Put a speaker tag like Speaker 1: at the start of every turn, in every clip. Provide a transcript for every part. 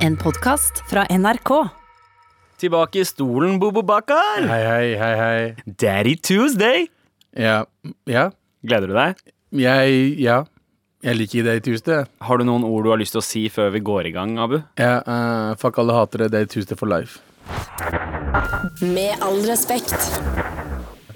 Speaker 1: En podkast fra NRK.
Speaker 2: Tilbake i stolen, Bobo Bakar.
Speaker 3: Hei, hei, hei, hei.
Speaker 2: Daddy Tuesday.
Speaker 3: Ja, ja.
Speaker 2: Gleder du deg?
Speaker 3: Jeg, ja. Jeg liker Day Tuesday.
Speaker 2: Har du noen ord du har lyst til å si før vi går i gang, Abu?
Speaker 3: Ja, uh, fuck alle hatere Day Tuesday for life.
Speaker 1: Med all respekt.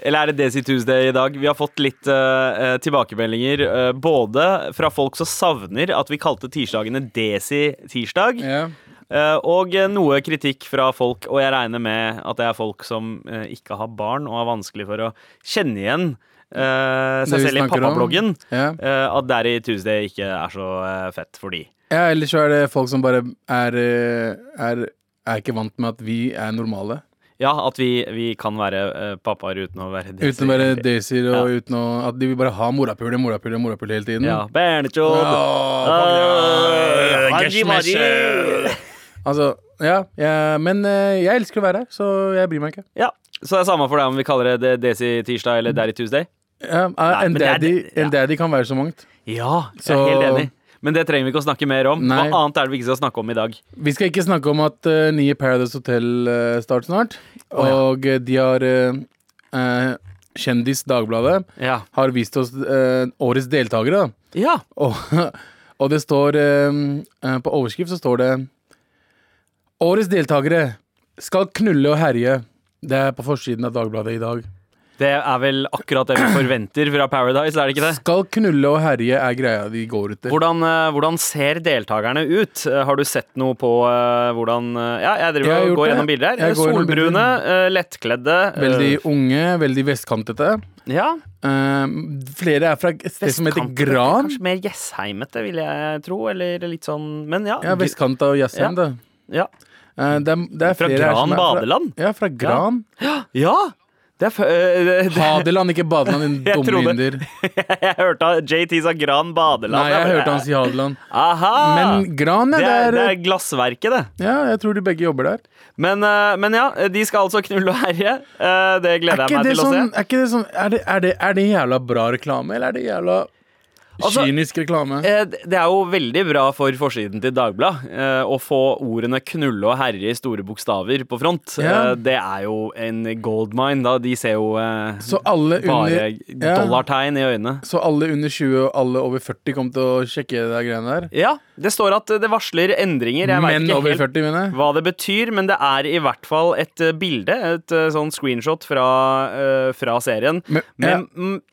Speaker 2: Eller er det Desi Tuesday i dag? Vi har fått litt eh, tilbakemeldinger. Uh, både fra folk som savner at vi kalte tirsdagene Desi tirsdag,
Speaker 3: Yeah.
Speaker 2: Uh, og noe kritikk fra folk, og jeg regner med at det er folk som ikke har barn og har vanskelig for å kjenne igjen seg selv i pappabloggen. Yeah. at Daddy Tuesday ikke er så fett for de.
Speaker 3: ja, ellers så er det folk som bare er, er, er ikke vant med at vi er normale.
Speaker 2: Ja, at vi, vi kan være uh, pappaer uten å være Desi.
Speaker 3: Uten å være Daisyer og
Speaker 2: Ja.
Speaker 3: uten å At de vil bare ha morapuler, morapuler, morapuler hele tiden.
Speaker 2: Ja, Bernetjod.
Speaker 3: Ja,
Speaker 2: Haji Maji.
Speaker 3: Altså, ja, ja Men eh, jeg elsker å være her, så jeg bryr meg ikke.
Speaker 2: Ja, så det er samme for deg om vi kaller det Desi tirsdag eller Daddy Tuesday?
Speaker 3: Ja,
Speaker 2: Nei,
Speaker 3: en, daddy,
Speaker 2: ja.
Speaker 3: en daddy kan være så mangt.
Speaker 2: Ja, jeg
Speaker 3: Så-
Speaker 2: er helt enig. Men det trenger vi ikke å snakke mer om.
Speaker 3: Nei.
Speaker 2: Hva annet er det vi ikke skal snakke om i dag?
Speaker 3: Vi skal ikke snakke om at uh, nye Paradise Hotel uh, starter snart.
Speaker 2: Oh, ja.
Speaker 3: Og uh, de har uh, Kjendis Dagbladet
Speaker 2: Ja.
Speaker 3: har vist oss årets deltakere.
Speaker 2: ja.
Speaker 3: Og, og det står På overskrift så står det Årets deltakere skal knulle og herje. Det er på forsiden av Dagbladet i dag.
Speaker 2: Det er vel akkurat det vi forventer fra Paradise, er det ikke det?
Speaker 3: Skal knulle og herje er greia de går etter.
Speaker 2: Hvordan, eh, hvordan ser deltakerne ut? Eh, Har du sett noe på eh, hvordan Ja, jeg driver
Speaker 3: Jeg
Speaker 2: og går
Speaker 3: det.
Speaker 2: gjennom bilder her. Solbrune, lettkledde.
Speaker 3: Veldig unge, veldig vestkantete.
Speaker 2: Ja.
Speaker 3: Uh, flere er fra et sted som heter Gran.
Speaker 2: Kanskje mer Jessheimete, vil jeg tro. Eller litt sånn Men ja.
Speaker 3: Ja, vestkanta og Jessheim, da.
Speaker 2: ja.
Speaker 3: Uh, det, er, det er
Speaker 2: Fra Gran
Speaker 3: er fra-
Speaker 2: badeland?
Speaker 3: Ja, fra Gran.
Speaker 2: ja. Ja! Det er
Speaker 3: Hadeland, ikke badeland, din dumme inder.
Speaker 2: Jeg hørte JT sa Gran badeland.
Speaker 3: Nei, jeg hørte han si Hadeland.
Speaker 2: Aha!
Speaker 3: Men Gran, ja,
Speaker 2: det, er,
Speaker 3: der.
Speaker 2: det er glassverket, det.
Speaker 3: Ja, jeg tror de begge jobber der.
Speaker 2: Men, øh, men ja, de skal altså knulle og herje. Eh, det
Speaker 3: Er
Speaker 2: gleder jeg meg til
Speaker 3: sånn,
Speaker 2: å se.
Speaker 3: er, det sånn er, det, er, det, er det jævla bra reklame, eller er det jævla
Speaker 2: Altså,
Speaker 3: kynisk reklame?
Speaker 2: Eh, Det er jo veldig bra for forsiden til Dagbladet eh, å få ordene 'knulle' og 'herje' i store bokstaver på front.
Speaker 3: Ja.
Speaker 2: Eh, Det er jo en goldmine, da. De ser jo eh,
Speaker 3: Så alle
Speaker 2: bare
Speaker 3: under ja.
Speaker 2: dollartegn i øynene.
Speaker 3: Så alle under 20 og alle over 40 kom til å sjekke der greiene der?
Speaker 2: Ja, det står at det varsler endringer. Jeg vet ikke
Speaker 3: over
Speaker 2: helt
Speaker 3: 40, mener jeg.
Speaker 2: hva det betyr, men det er i hvert fall et bilde, et sånn screenshot fra, fra serien.
Speaker 3: Men- ja.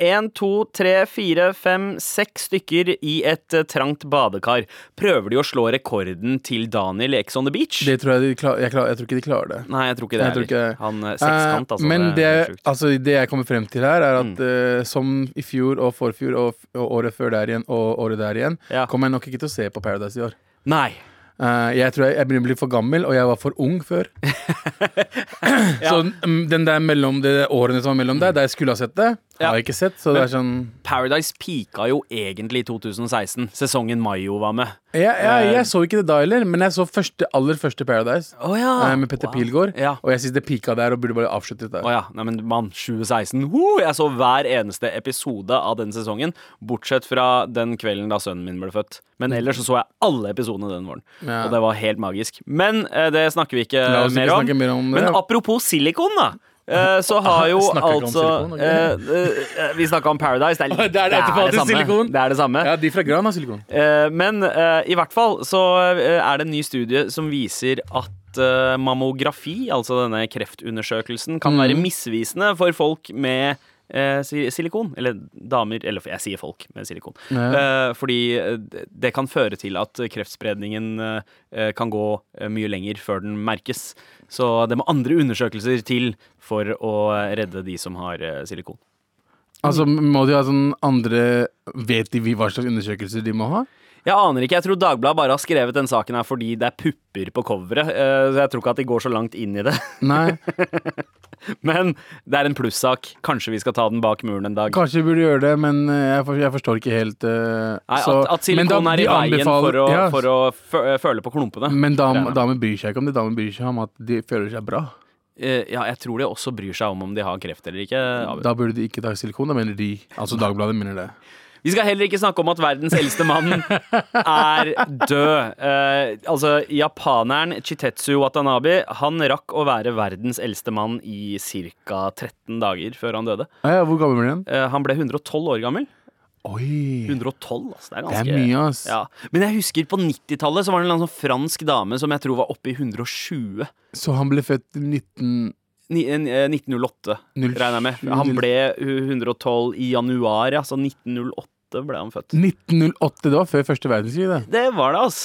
Speaker 2: Én, to, tre, fire, fem, seks stykker i et eh, trangt badekar. Prøver de å slå rekorden til Daniel i Ex on the Beach?
Speaker 3: Det tror jeg, de klar, jeg, klar, jeg tror ikke de klarer det.
Speaker 2: Nei, jeg tror ikke det
Speaker 3: Jeg
Speaker 2: heller.
Speaker 3: ikke-
Speaker 2: Han eh, sekskant,
Speaker 3: Eh,
Speaker 2: altså.
Speaker 3: Men
Speaker 2: det
Speaker 3: det, altså, det jeg kommer frem til her, er at
Speaker 2: Mm.
Speaker 3: uh, som i fjor og forfjor og, og året før der igjen og året der igjen,
Speaker 2: Ja.
Speaker 3: kommer jeg nok ikke til å se på Paradise i år.
Speaker 2: Nei.
Speaker 3: Uh, jeg tror jeg, jeg begynner å bli for gammel, og jeg var for ung før. Så um, den der mellom de årene som var mellom der, der jeg skulle ha sett det,
Speaker 2: Ja.
Speaker 3: har jeg ikke sett. Så det er sånn
Speaker 2: Paradise pika jo egentlig i 2016. Sesongen Mayo var med.
Speaker 3: jeg, ja, jeg så ikke det da heller, men jeg så første, aller første Paradise
Speaker 2: oh, ja.
Speaker 3: eh, med Petter Pilgaard,
Speaker 2: Ja.
Speaker 3: og jeg syns det pika der og burde bare avsluttet der.
Speaker 2: Oh, ja. Nei, men mann, 2016. Woo! Jeg så hver eneste episode av den sesongen, bortsett fra den kvelden da sønnen min ble født. Men ellers så så jeg alle episodene den våren.
Speaker 3: Ja.
Speaker 2: Og det var helt magisk. Men eh, det snakker vi ikke mer om.
Speaker 3: mer om.
Speaker 2: Men apropos silikon, da. Eh, så har jo altså eh, eh, Vi snakka om Paradise. Det er,
Speaker 3: Det er det automatisk
Speaker 2: samme. Det er det samme.
Speaker 3: Ja, de fra Gran har silikon.
Speaker 2: Eh, men eh, i hvert fall så eh, er det en ny studie som viser at mammografi, altså denne kreftundersøkelsen, kan være
Speaker 3: Mhm.
Speaker 2: misvisende for folk med eh, silikon. Eller damer Eller jeg sier folk med silikon. Eh, fordi eh, det kan føre til at kreftspredningen eh, kan gå eh, mye lenger før den merkes. Så det må andre undersøkelser til for å redde de som har eh, silikon.
Speaker 3: Altså, må de ha sånn andre Vet de hva slags undersøkelser de må ha?
Speaker 2: Jeg aner ikke. Jeg tror Dagbladet bare har skrevet den saken her fordi det er pupper på coveret. eh, Så jeg tror ikke at de går så langt inn i det.
Speaker 3: Nei,
Speaker 2: Men det er en plussak. Kanskje vi skal ta den bak muren en dag.
Speaker 3: kanskje vi burde gjøre det, men eh, jeg, for, jeg forstår ikke helt eh,
Speaker 2: Nei,
Speaker 3: så-
Speaker 2: at, at silikon er i veien
Speaker 3: anbefaler-
Speaker 2: for å,
Speaker 3: ja,
Speaker 2: for å føle på klumpene.
Speaker 3: Men dam, damer bryr seg ikke om det. Damer bryr seg om at de føler seg bra.
Speaker 2: Ja, jeg tror de også bryr seg om om de har kreft eller ikke.
Speaker 3: Da burde de ikke ta silikon, da mener de. Altså Dagbladet mener det.
Speaker 2: Vi skal heller ikke snakke om at verdens eldste mann er død. Eh, altså, japaneren Chitetsu Watanabe han rakk å være verdens eldste mann i ca. 13 dager før han døde.
Speaker 3: Ja, ja, hvor gammel ble han?
Speaker 2: Eh, han ble 112 år gammel.
Speaker 3: Oi,
Speaker 2: 112, altså. Det er ganske, det
Speaker 3: er mye, ass.
Speaker 2: Ja. Men jeg husker på 90-tallet så var det en eller sånn fransk dame som jeg tror var oppe i 120.
Speaker 3: Så han ble født i 19...
Speaker 2: Ni- eh, 1908, regner jeg med. Han ble 112 i januar, ja. Så 1908 ble han født.
Speaker 3: 1908, det var før første verdenskrig, det.
Speaker 2: Det var det, ass.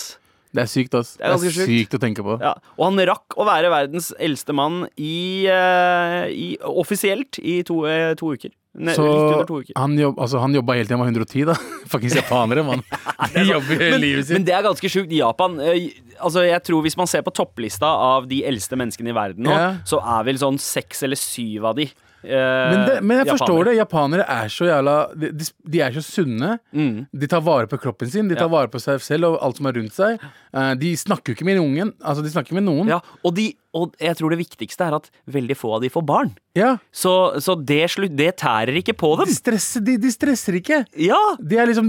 Speaker 3: Det er sykt, ass.
Speaker 2: Det er det er
Speaker 3: sykt å tenke på.
Speaker 2: Ja. Og han rakk å være verdens eldste mann i, eh, i offisielt i to, eh, to uker. Ne,
Speaker 3: Så han, jobb, altså, han jobba hele til han var 110, da. Fuckings japanere, mann. De jobber hele livet sitt.
Speaker 2: Men det er ganske sjukt. Japan Altså jeg tror Hvis man ser på topplista av de eldste menneskene i verden nå,
Speaker 3: Ja.
Speaker 2: så er vel sånn seks eller syv av de eh,
Speaker 3: Men, det, men jeg forstår
Speaker 2: japanere.
Speaker 3: det. Japanere er så jævla De, de, de er så sunne.
Speaker 2: Mm.
Speaker 3: De tar vare på kroppen sin, de tar
Speaker 2: Ja.
Speaker 3: vare på seg selv og alt som er rundt seg. Eh, de snakker jo ikke med ungen. Altså, de snakker med noen.
Speaker 2: Ja, og, de, og jeg tror det viktigste er at veldig få av de får barn.
Speaker 3: Ja.
Speaker 2: Så, så det, det tærer ikke på dem.
Speaker 3: De, stresser, de, de stresser ikke.
Speaker 2: Ja!
Speaker 3: De er liksom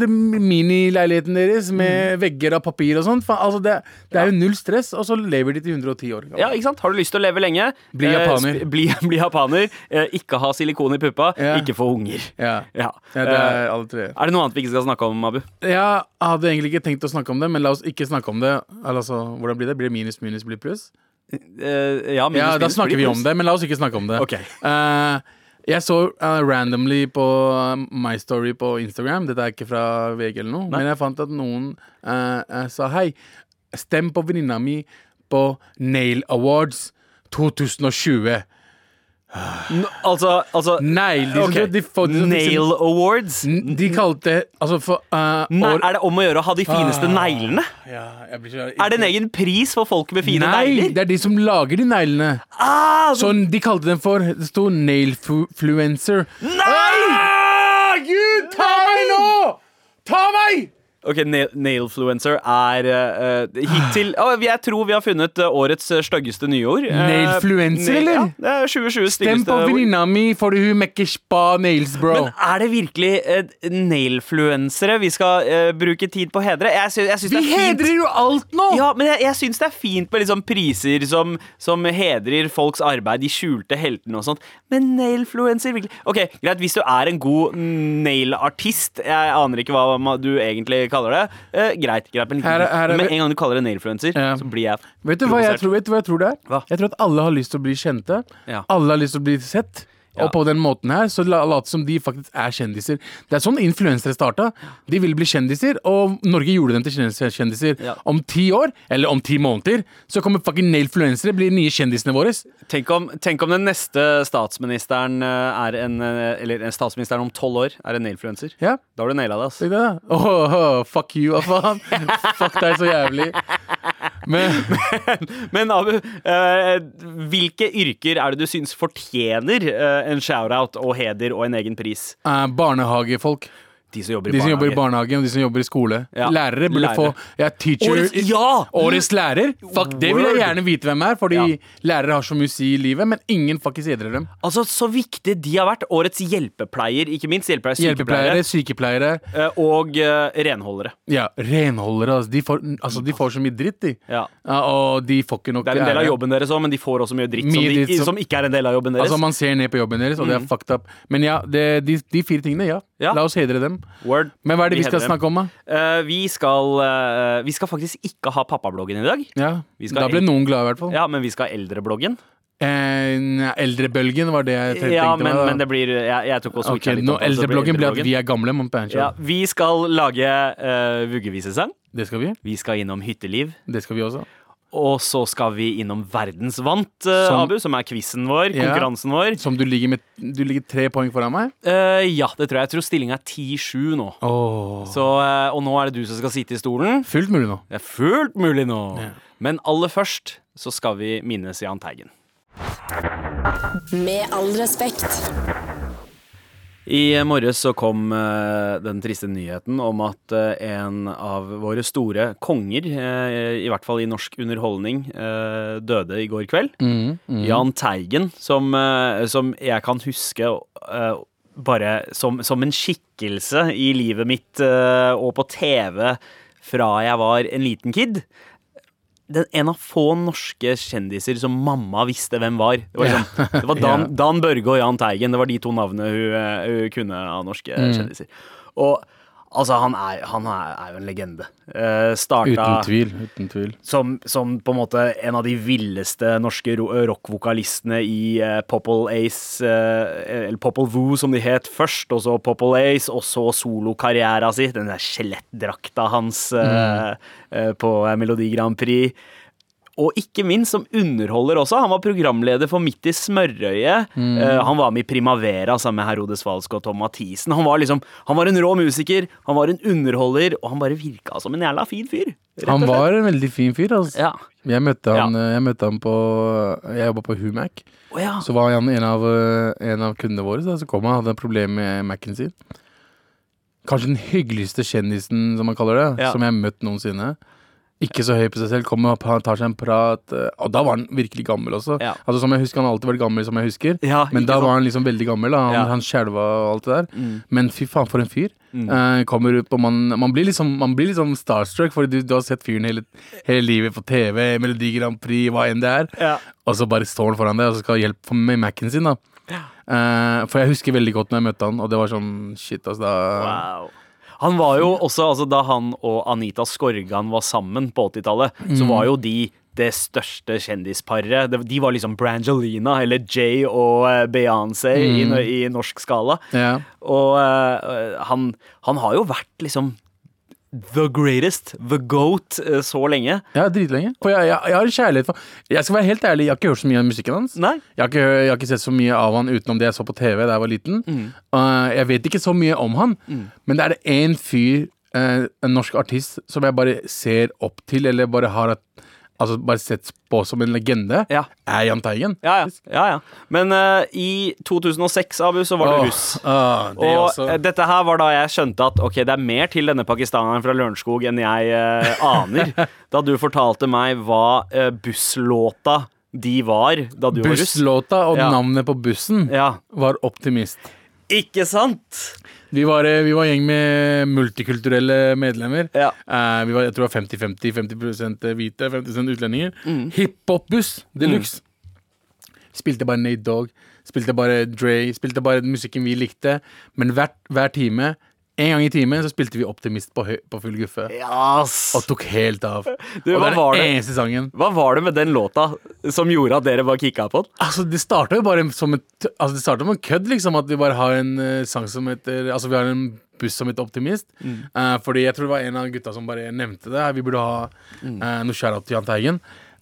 Speaker 3: minileiligheten deres med vegger av papir og sånt. Faen, Altså det, det er jo null stress, og så lever de til 110 år.
Speaker 2: Ja, ikke sant? Har du lyst til å leve lenge?
Speaker 3: Bli
Speaker 2: eh,
Speaker 3: japaner.
Speaker 2: Eh, bli, bli japaner. Eh, ikke ha silikon i puppa.
Speaker 3: Ja.
Speaker 2: Ikke få unger.
Speaker 3: Ja.
Speaker 2: Ja.
Speaker 3: ja, det
Speaker 2: Eh,
Speaker 3: er alle tre.
Speaker 2: er det noe annet vi ikke skal snakke om, Abu?
Speaker 3: Jeg hadde egentlig ikke tenkt å snakke om det, men la oss ikke snakke om det. Altså, hvordan blir det? Blir det minus, minus, blir pluss?
Speaker 2: Eh, ja,
Speaker 3: Ja, da snakker vi om det, men la oss ikke snakke om det.
Speaker 2: Ok.
Speaker 3: Uh, jeg så uh, randomly på My Story på Instagram, dette er ikke fra VG eller noe,
Speaker 2: Nei.
Speaker 3: men jeg fant at noen uh, sa hei, stem på venninna mi på Nail Awards 2020.
Speaker 2: Altså, altså
Speaker 3: Nail, de,
Speaker 2: okay.
Speaker 3: de, de,
Speaker 2: Nail Awards?
Speaker 3: De kalte Altså for uh,
Speaker 2: Nei, er det om å gjøre å ha de fineste
Speaker 3: uh,
Speaker 2: neglene?
Speaker 3: ja,
Speaker 2: Er det en egen pris for folk med fine
Speaker 3: Nei,
Speaker 2: negler?
Speaker 3: det er de som lager de neglene.
Speaker 2: Ah, så,
Speaker 3: Så de kalte den for Det sto nailfluencer.
Speaker 2: nei!
Speaker 3: Gud, ta meg nå! Ta meg!
Speaker 2: Ok, Nailfluencer er uh, hittil Å, Jeg tror vi har funnet eh, årets eh, styggeste nyord. Eh,
Speaker 3: Nailfluencer,
Speaker 2: nail-
Speaker 3: eller?
Speaker 2: Ja, det er 2020
Speaker 3: Stem på venninna mi, for hun mekker spa nails, bro.
Speaker 2: Men er det virkelig uh, nailfluensere vi skal uh, bruke tid på å hedre? Jeg, sy jeg syns
Speaker 3: Vi
Speaker 2: det er fint.
Speaker 3: hedrer jo alt nå!
Speaker 2: Ja, men jeg, jeg syns det er fint med liksom priser som, som hedrer folks arbeid, de skjulte heltene og sånt. Men nailfluencer, virkelig Ok, Greit, hvis du er en god nailartist, jeg aner ikke hva du egentlig kaller det, eh, greit. greit men,
Speaker 3: Her er- her er
Speaker 2: men en gang du kaller det nailfluencer,
Speaker 3: Ja.
Speaker 2: så blir jeg
Speaker 3: Vet du, hva jeg tror, vet du hva jeg tror det er?
Speaker 2: Hva?
Speaker 3: Jeg tror at alle har lyst til å bli kjente.
Speaker 2: Ja.
Speaker 3: Alle har lyst til å bli sett.
Speaker 2: Ja.
Speaker 3: Og på den måten her så later late som de faktisk er kjendiser. Det er sånn influensere starta. De ville bli kjendiser, og Norge gjorde dem til kjendiser.
Speaker 2: Ja.
Speaker 3: Om ti år, eller om ti måneder, så kommer fucking nailfluensere bli nye kjendisene våre.
Speaker 2: Tenk om, tenk om den neste statsministeren eh, er en eh, Eller en statsministeren om tolv år er en nailfluencer.
Speaker 3: Ja,
Speaker 2: Da har du naila det, ass.
Speaker 3: Det det. Oh, åh, fuck you, hva faen? fuck deg så jævlig. Men
Speaker 2: Men Abu, eh, hvilke yrker er det du syns fortjener eh, en shout-out og heder og en egen pris?
Speaker 3: eh, barnehagefolk.
Speaker 2: De som jobber i
Speaker 3: De som jobber i
Speaker 2: barnehage.
Speaker 3: og de som jobber i skole.
Speaker 2: Ja,
Speaker 3: Lærere burde
Speaker 2: lærere.
Speaker 3: få ja, teacher
Speaker 2: Årets, ja!
Speaker 3: Årets lærer? Fuck, det vil jeg gjerne vite hvem er, fordi lærere har så mye å si i livet, men ingen fuckings hedrer dem.
Speaker 2: Altså, Så viktig de har vært. Årets hjelpepleier, ikke minst. Hjelpepleier,
Speaker 3: Hjelpepleiere,
Speaker 2: sykepleiere
Speaker 3: sykepleiere,
Speaker 2: eh, og uh, renholdere.
Speaker 3: ja, renholdere. Altså, de, får, altså, de får så mye dritt, de.
Speaker 2: Ja.
Speaker 3: Og de får ikke nok
Speaker 2: Det er en del av jobben deres òg, men de får også mye dritt, som, de,
Speaker 3: dritt som-
Speaker 2: som ikke er en del av jobben deres.
Speaker 3: Altså, man ser ned på jobben deres, og det er fucked up. Men ja, det, de, de fire tingene, ja.
Speaker 2: Ja.
Speaker 3: La oss hedre dem.
Speaker 2: Word.
Speaker 3: Men hva er det vi skal snakke om, da?
Speaker 2: Uh, vi, skal, uh, vi skal faktisk ikke ha pappabloggen i dag.
Speaker 3: Ja,
Speaker 2: Vi
Speaker 3: Da ble noen glade, i hvert fall.
Speaker 2: Ja, men vi skal ha eldrebloggen.
Speaker 3: Eh, eldrebølgen var det jeg tenkte
Speaker 2: Ja,
Speaker 3: meg.
Speaker 2: men,
Speaker 3: da.
Speaker 2: men det blir Jeg, jeg tok også
Speaker 3: Ok,
Speaker 2: litt.
Speaker 3: nå Eldrebloggen blir at vi er gamle.
Speaker 2: Ja, Vi skal lage uh, vuggevisesang.
Speaker 3: Det skal vi.
Speaker 2: Vi skal innom hytteliv.
Speaker 3: Det skal vi også.
Speaker 2: Og så skal vi innom Verdensvant, uh,
Speaker 3: Som-
Speaker 2: Abu, som er quizen vår.
Speaker 3: Ja.
Speaker 2: Konkurransen vår.
Speaker 3: Som du ligger med Du ligger tre poeng foran meg.
Speaker 2: Uh, ja, det tror jeg. Jeg tror stillinga er 10-7 nå.
Speaker 3: Oh.
Speaker 2: Så, uh, og nå er det du som skal sitte i stolen.
Speaker 3: Fullt mulig nå.
Speaker 2: Det er fullt mulig nå.
Speaker 3: Ja.
Speaker 2: Men aller først så skal vi minnes Jahn Teigen.
Speaker 1: Med all respekt.
Speaker 2: I morges så kom eh, den triste nyheten om at eh, en av våre store konger, eh, i hvert fall i norsk underholdning, døde i går kveld.
Speaker 3: Mm, mm.
Speaker 2: Jahn Teigen, som, som jeg kan huske bare som, som en skikkelse i livet mitt og på TV fra jeg var en liten kid. Den, en av få norske kjendiser som mamma visste hvem var. Det var, liksom, det var Dan, Dan Børge og Jahn Teigen. Det var de to navnene hun, eh, hun kunne av norske
Speaker 3: Mm.
Speaker 2: kjendiser. Og altså, han er, han er, er jo en legende. Uh, starta
Speaker 3: Uten tvil. Uten tvil.
Speaker 2: som, som på en måte en av de villeste norske ro- rockvokalistene i uh, Popple Ace, uh, eller Popple Voo som de het først, og så Popple Ace, og så solokarriera si, den der skjelettdrakta hans eh, eh, på eh, Melodi Grand Prix. Og ikke minst som underholder også. Han var programleder for Midt i smørøyet. Eh, han var med i Primavera sammen med Herodes Falsk og Tom Mathisen. Han var liksom, han var en rå musiker, han var en underholder, og han bare virka som en jævla fin fyr.
Speaker 3: Han var en veldig fin fyr. Altså.
Speaker 2: Ja.
Speaker 3: Jeg møtte han, ja. jeg møtte han på Jeg jobba på Humac.
Speaker 2: Oh, ja.
Speaker 3: Så var han en av, eh, en av kundene våre. Så kom han og hadde et problem med Mac-en sin. Kanskje den hyggeligste kjendisen, som man kaller det, som jeg har møtt noensinne. Ikke så høy på seg selv, kommer og han tar seg en prat. eh, Og da var han virkelig gammel også.
Speaker 2: Ja.
Speaker 3: Altså som jeg husker, Han har alltid vært gammel, som jeg husker.
Speaker 2: Ja,
Speaker 3: Men da
Speaker 2: sant?
Speaker 3: var han liksom veldig gammel. Da. Han,
Speaker 2: Ja.
Speaker 3: han skjelva og alt det der.
Speaker 2: Mm.
Speaker 3: Men fy faen, for en fyr.
Speaker 2: Mm.
Speaker 3: Eh, kommer ut og man, man blir liksom Man blir liksom starstruck, fordi du, du har sett fyren hele, hele livet på TV, Melodi Grand Prix, hva enn det er. Og så bare står han foran deg og så skal ha hjelp med Mac-en sin. da Eh, For jeg husker veldig godt når jeg møtte han, og det var sånn shit. Altså, da,
Speaker 2: Wow. Han var jo også, altså Da han og Anita Skorgan var sammen på 80-tallet, så var jo de det største kjendisparet. De var liksom Brangelina eller Jay og Beyoncé Beyoncé i, i norsk skala.
Speaker 3: Ja.
Speaker 2: Og uh, han, han har jo vært liksom the greatest, the goat, eh, så lenge.
Speaker 3: Ja, dritlenge. For jeg, jeg, jeg har kjærlighet for Jeg skal være helt ærlig, jeg har ikke hørt så mye av musikken hans.
Speaker 2: Nei?
Speaker 3: Jeg har, ikke, jeg har ikke sett så mye av han utenom det jeg så på TV da jeg var liten.
Speaker 2: Mm.
Speaker 3: Uh, jeg vet ikke så mye om han, men det er det én fyr, uh, en norsk artist, som jeg bare ser opp til, eller bare har et, Altså bare sett på som en legende,
Speaker 2: Ja.
Speaker 3: er Jahn Teigen.
Speaker 2: Ja, ja. ja, ja. Men uh, i 2006, Abu, så var du
Speaker 3: Åh,
Speaker 2: russ.
Speaker 3: Uh, det
Speaker 2: Og
Speaker 3: også.
Speaker 2: eh, dette her var da jeg skjønte at ok, det er mer til denne pakistaneren fra Lørenskog enn jeg uh, aner. da du fortalte meg hva busslåta de var da du var russ.
Speaker 3: Busslåta og navnet på bussen
Speaker 2: Ja,
Speaker 3: var Optimist.
Speaker 2: Ikke sant?
Speaker 3: Vi var, eh, vi var gjeng med multikulturelle medlemmer.
Speaker 2: Ja.
Speaker 3: Eh, vi var, jeg tror det var 50-50. 50% hvite, 50 utlendinger.
Speaker 2: Mm.
Speaker 3: Hiphop-buss de luxe. Spilte bare Nate Dog, spilte bare Dre, spilte bare musikken vi likte. Men hver, hver time, en gang i timen, så spilte vi Optimist på, på full guffe.
Speaker 2: Yes.
Speaker 3: Og tok helt av.
Speaker 2: Du,
Speaker 3: og det er
Speaker 2: var
Speaker 3: den eneste sangen.
Speaker 2: Hva var det med den låta som gjorde at dere bare kicka på den?
Speaker 3: Altså, Det starta jo bare som et Altså, det starta med en kødd, liksom. At vi bare har en uh, sang som heter Altså, vi har en buss som heter Optimist. Eh, fordi jeg tror det var en av gutta som bare nevnte det. Vi burde ha uh, noe shout-out til Jahn Teigen.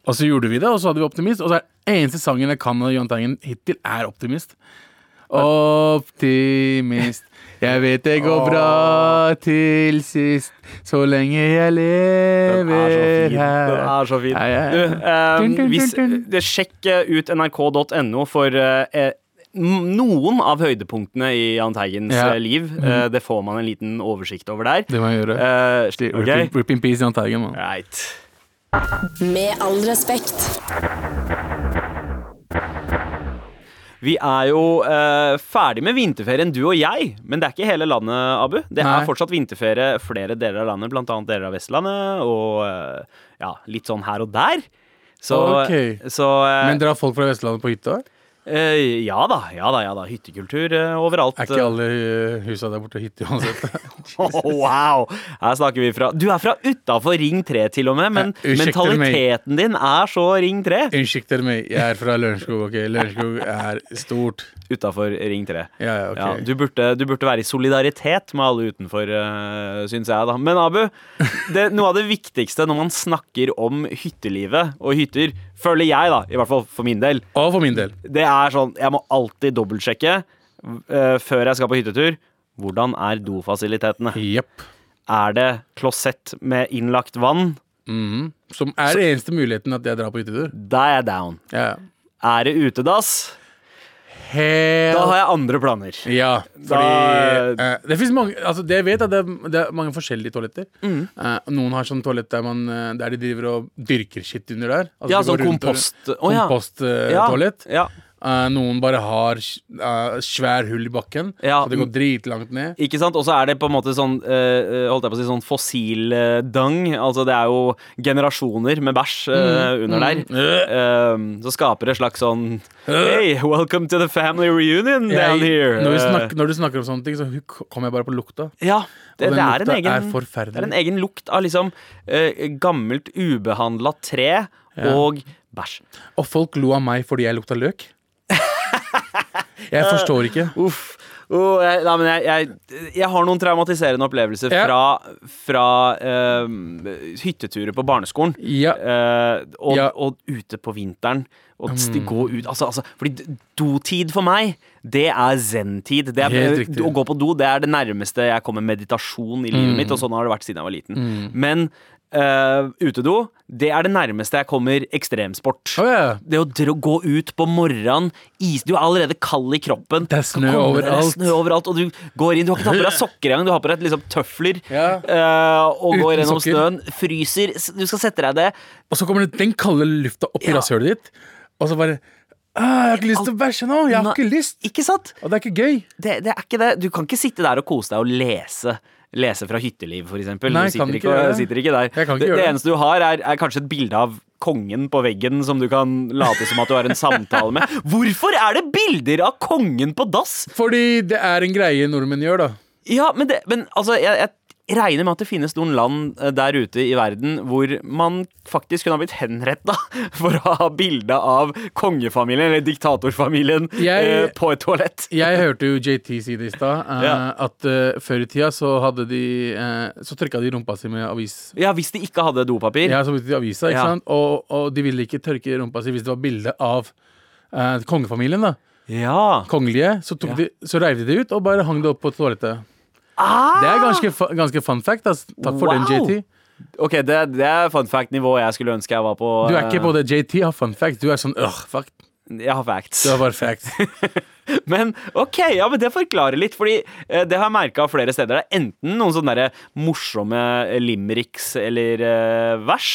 Speaker 3: Og så gjorde vi det, og så hadde vi Optimist. Og så er eneste sangen jeg kan av Jahn Teigen hittil, er Optimist. Optimist, jeg vet det går bra til sist, så lenge jeg
Speaker 2: Den
Speaker 3: lever
Speaker 2: er så fin.
Speaker 3: her.
Speaker 2: Den er så fin.
Speaker 3: Ja, ja, ja.
Speaker 2: Du, eh, hvis,
Speaker 3: dun.
Speaker 2: sjekk eh, ut nrk.no for eh, noen av høydepunktene i Jahn Teigens
Speaker 3: Ja.
Speaker 2: eh, liv. Eh, det får man en liten oversikt over der.
Speaker 3: Det må jeg gjøre.
Speaker 2: Eh,
Speaker 3: Rip, rip in peace, Jahn Teigen.
Speaker 2: Right.
Speaker 1: Med all respekt.
Speaker 2: Vi er jo eh, ferdig med vinterferien, du og jeg. Men det er ikke hele landet, Abu. Det
Speaker 3: Nei.
Speaker 2: er fortsatt vinterferie flere deler av landet, annet deler av Vestlandet, og eh, ja, litt sånn her og der. Så,
Speaker 3: Ok.
Speaker 2: så eh,
Speaker 3: Men drar folk fra Vestlandet på hytta?
Speaker 2: Eh, ja da, ja da, ja da. Hyttekultur eh, overalt.
Speaker 3: Er ikke alle eh, husa der borte hytte uansett?
Speaker 2: Oh, wow! Her snakker vi fra Du er fra utafor Ring 3 til og med, men
Speaker 3: Ja,
Speaker 2: mentaliteten din er så Ring 3.
Speaker 3: Unnskyld meg, jeg er fra Lørenskog. ok? Lørenskog er stort.
Speaker 2: Utafor Ring 3.
Speaker 3: Ja, ja, okay.
Speaker 2: Ja, du, burde, du burde være i solidaritet med alle utenfor, uh, syns jeg. da Men Abu, det, noe av det viktigste når man snakker om hyttelivet og hytter, føler jeg, da, i hvert fall for min del,
Speaker 3: Og for min del.
Speaker 2: det er sånn Jeg må alltid dobbeltsjekke uh, før jeg skal på hyttetur. Hvordan er dofasilitetene?
Speaker 3: Yep.
Speaker 2: Er det klosett med innlagt vann?
Speaker 3: Mhm. Som er den eneste muligheten at jeg drar på hyttetur.
Speaker 2: Da er jeg down.
Speaker 3: Ja.
Speaker 2: Er det utedass?
Speaker 3: Helt
Speaker 2: Da har jeg andre planer.
Speaker 3: Ja, fordi
Speaker 2: Da-
Speaker 3: eh, Det fins mange Altså det jeg vet at det, er- det er mange forskjellige toaletter.
Speaker 2: Mm.
Speaker 3: Eh, noen har sånn toalett der, man, eh, der de driver og dyrker skitt under der. Altså
Speaker 2: Ja, sånn
Speaker 3: kompost. og-
Speaker 2: kompost. Å, ja.
Speaker 3: Komposttoalett.
Speaker 2: Ja.
Speaker 3: Eh, noen bare har uh, svær hull i bakken,
Speaker 2: Ja,
Speaker 3: så det går dritlangt ned.
Speaker 2: Ikke sant? Og så er det på en måte sånn uh, Holdt jeg på å si sånn fossildung. Altså det er jo generasjoner med bæsj eh, under der. Eh, så skaper det slags sånn Hey, welcome to the family reunion down here.
Speaker 3: Når, snakker, når du snakker om sånne ting, så kommer jeg bare på lukta.
Speaker 2: ja, det, det, er en egen,
Speaker 3: er
Speaker 2: det er en egen lukt av liksom gammelt, ubehandla tre og bæsj.
Speaker 3: Og folk lo av meg fordi jeg lukta løk. Jeg forstår ikke.
Speaker 2: Uff. Oh, jeg, nei, men jeg, jeg, jeg har noen traumatiserende opplevelser
Speaker 3: Ja.
Speaker 2: fra, fra uh, hytteturer på barneskolen.
Speaker 3: Ja.
Speaker 2: Uh, og,
Speaker 3: Ja.
Speaker 2: og ute på vinteren. Og mm. gå ut altså, altså, Fordi dotid for meg, det er zen-tid.
Speaker 3: Riktig.
Speaker 2: Å gå på do det er det nærmeste jeg kommer meditasjon i livet mitt, og sånn har det vært siden jeg var liten. Men eh, utedo, det er det nærmeste jeg kommer ekstremsport.
Speaker 3: Oh, yeah.
Speaker 2: Det å gå ut på morgenen is, Du er allerede kald i kroppen.
Speaker 3: Det er snø overalt.
Speaker 2: Snø overalt Og du går inn Du har ikke tatt på deg sokker engang. Du har på deg liksom tøfler
Speaker 3: Yeah.
Speaker 2: Uh, og
Speaker 3: Uten
Speaker 2: går gjennom
Speaker 3: sokker.
Speaker 2: snøen. Fryser. Du skal sette deg det.
Speaker 3: Og så kommer det den kalde lufta opp i
Speaker 2: Ja.
Speaker 3: rasshølet ditt, og så bare ah, 'Jeg har ikke lyst til å bæsje nå! Jeg har ikke lyst!'
Speaker 2: Ikke sant?
Speaker 3: Og det er ikke gøy.
Speaker 2: Det, det er ikke det. Du kan ikke sitte der og kose deg og lese. Lese fra hytteliv.
Speaker 3: Nei,
Speaker 2: du sitter
Speaker 3: ikke
Speaker 2: ikke, sitter ikke der.
Speaker 3: Ikke
Speaker 2: det, det
Speaker 3: det.
Speaker 2: eneste du har, er, er kanskje et bilde av kongen på veggen som du kan late som at du har en samtale med. Hvorfor er det bilder av kongen på dass?
Speaker 3: Fordi det er en greie nordmenn gjør, da.
Speaker 2: Ja, men, det, men altså, jeg, jeg regner med at det finnes noen land eh, der ute i verden hvor man faktisk kunne ha blitt henretta for å ha bilde av kongefamilien, eller diktatorfamilien,
Speaker 3: Jeg-
Speaker 2: eh, på et toalett.
Speaker 3: Jeg hørte jo JT si det i stad, eh,
Speaker 2: Ja.
Speaker 3: at eh, før i tida så hadde de Så trykka de rumpa si med avis.
Speaker 2: Ja, hvis de ikke hadde dopapir.
Speaker 3: Ja, så brukte de avisa, ikke
Speaker 2: Ja.
Speaker 3: sant? Og, og de ville ikke tørke rumpa si hvis det var bilde av kongefamilien. da
Speaker 2: Ja.
Speaker 3: Kongelige. Så,
Speaker 2: Ja.
Speaker 3: de, så reiv de det ut og bare hang det opp på toalettet.
Speaker 2: Ah!
Speaker 3: Det er ganske, ganske fun fact. ass. Takk for den, JT.
Speaker 2: Ok, det, det er fun fact-nivået jeg skulle ønske jeg var på.
Speaker 3: Du er ikke
Speaker 2: både
Speaker 3: på det JT har fun fact. Du er sånn øh, fuck.
Speaker 2: Jeg har facts.
Speaker 3: Du har bare facts.
Speaker 2: Men ok, ja, men det forklarer litt, fordi eh, det har jeg merka flere steder. Det er enten noen sånne der morsomme limericks eller eh, vers,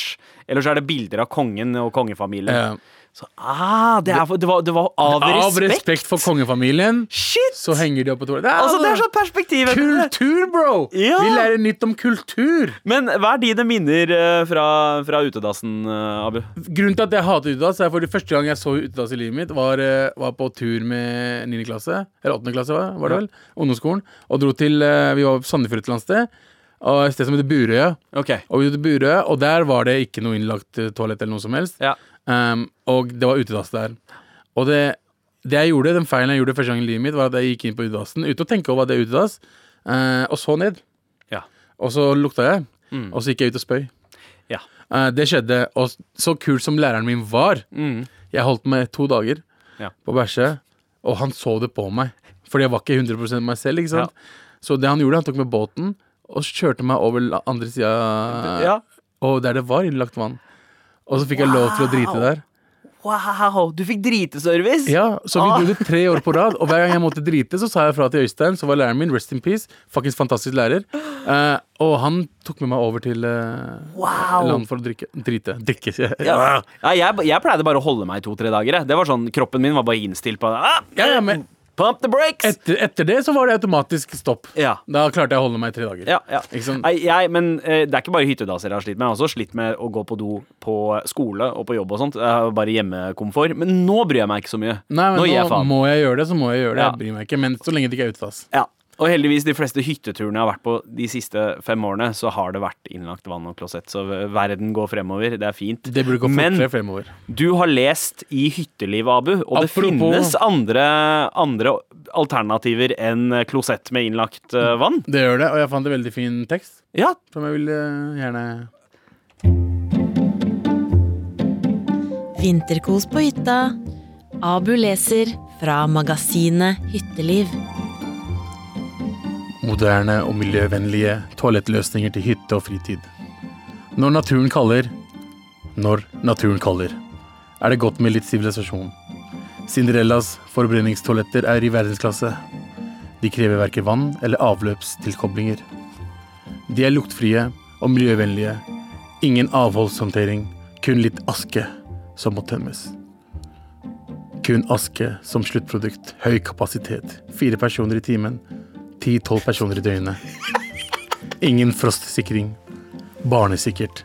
Speaker 2: eller så er det bilder av kongen og kongefamilien.
Speaker 3: Ja.
Speaker 2: Så, ah, det, er, det, var, det var av,
Speaker 3: av
Speaker 2: respekt.
Speaker 3: respekt for kongefamilien,
Speaker 2: Shit!
Speaker 3: så henger de opp på toalettet.
Speaker 2: altså, det er sånn perspektiv.
Speaker 3: Kultur, bro!
Speaker 2: Ja.
Speaker 3: Vi lærer nytt om kultur.
Speaker 2: Men hva er dine minner eh, fra, fra utedassen, eh, Abu?
Speaker 3: Grunnen til at jeg hater utedass, er for det første gang jeg så utedass i livet mitt, var, eh, var på tur med 9. klasse, eller 8. klasse, var det vel, ungdomsskolen, og dro til Vi var på Sandefjord et eller annet sted, og et sted som heter Burøya.
Speaker 2: Okay.
Speaker 3: Og vi Burøya, og der var det ikke noe innlagt eh, toalett eller noe som helst.
Speaker 2: Ja.
Speaker 3: Um, og det var utedass der. Og det, det jeg gjorde, den feilen jeg gjorde første gang i livet mitt, var at jeg gikk inn på utedassen uten å tenke over at det er utedass, uh, og så ned.
Speaker 2: Ja.
Speaker 3: Og så lukta jeg,
Speaker 2: Mm.
Speaker 3: og så gikk jeg ut og spøy.
Speaker 2: Ja.
Speaker 3: Uh, det skjedde, og så kul som læreren min var,
Speaker 2: Mm.
Speaker 3: jeg holdt meg to dager
Speaker 2: Ja.
Speaker 3: på bæsje, og han så det på meg. Fordi jeg var ikke 100 meg selv. ikke sant? Så det han gjorde, han tok med båten og kjørte meg over andre sida,
Speaker 2: ja.
Speaker 3: og der det var innlagt vann. Og så fikk jeg lov til å drite der.
Speaker 2: Wow, du fikk driteservice!
Speaker 3: Ja, Så vi
Speaker 2: Ah.
Speaker 3: dro det tre år på rad, og hver gang jeg måtte drite, så sa jeg fra til Øystein, som var læreren min. Rest in peace. Faktisk fantastisk lærer. Eh, og han tok med meg over til eh,
Speaker 2: Wow.
Speaker 3: land for å drikke. Drite. Drikke.
Speaker 2: Ja. Ja, jeg, jeg pleide bare å holde meg i to-tre dager. Det var sånn, Kroppen min var bare innstilt på ah,
Speaker 3: Ja, ja, men
Speaker 2: Pump the brakes!
Speaker 3: etter, etter det så var det automatisk stopp.
Speaker 2: Ja.
Speaker 3: Da klarte jeg å holde meg i tre dager.
Speaker 2: Ja, ja.
Speaker 3: Sant?
Speaker 2: Nei, jeg, men eh, Det er ikke bare hyttedasser jeg har slitt med. Jeg har også slitt med å gå på do på skole og på jobb og sånt. Jeg har bare hjemmekomfort. Men nå bryr jeg meg ikke så mye.
Speaker 3: Nei, men
Speaker 2: nå gir jeg
Speaker 3: må jeg gjøre det, så må jeg gjøre det. Jeg bryr meg ikke. Men så lenge det ikke er utedass.
Speaker 2: Ja. Og heldigvis, de fleste hytteturene jeg har vært på de siste fem årene, så har det vært innlagt vann og klosett. Så verden går fremover. Det er fint.
Speaker 3: Det burde gå
Speaker 2: Men
Speaker 3: fremover.
Speaker 2: du har lest i Hytteliv, Abu, og det finnes andre, andre alternativer enn klosett med innlagt eh, vann.
Speaker 3: Det gjør det, og jeg fant en veldig fin tekst
Speaker 2: Ja,
Speaker 3: som jeg vil eh, gjerne
Speaker 1: Vinterkos på hytta. Abu leser fra magasinet Hytteliv.
Speaker 3: Moderne og miljøvennlige toalettløsninger til hytte og fritid. Når naturen kaller, når naturen kaller, er det godt med litt sivilisasjon. Cinderellas forbrenningstoaletter er i verdensklasse. De krever verken vann eller avløpstilkoblinger. De er luktfrie og miljøvennlige. Ingen avholdshåndtering, kun litt aske som må tømmes. Kun aske som sluttprodukt. Høy kapasitet. Fire personer i timen. Ti-tolv personer i døgnet. Ingen frostsikring. Barnesikkert.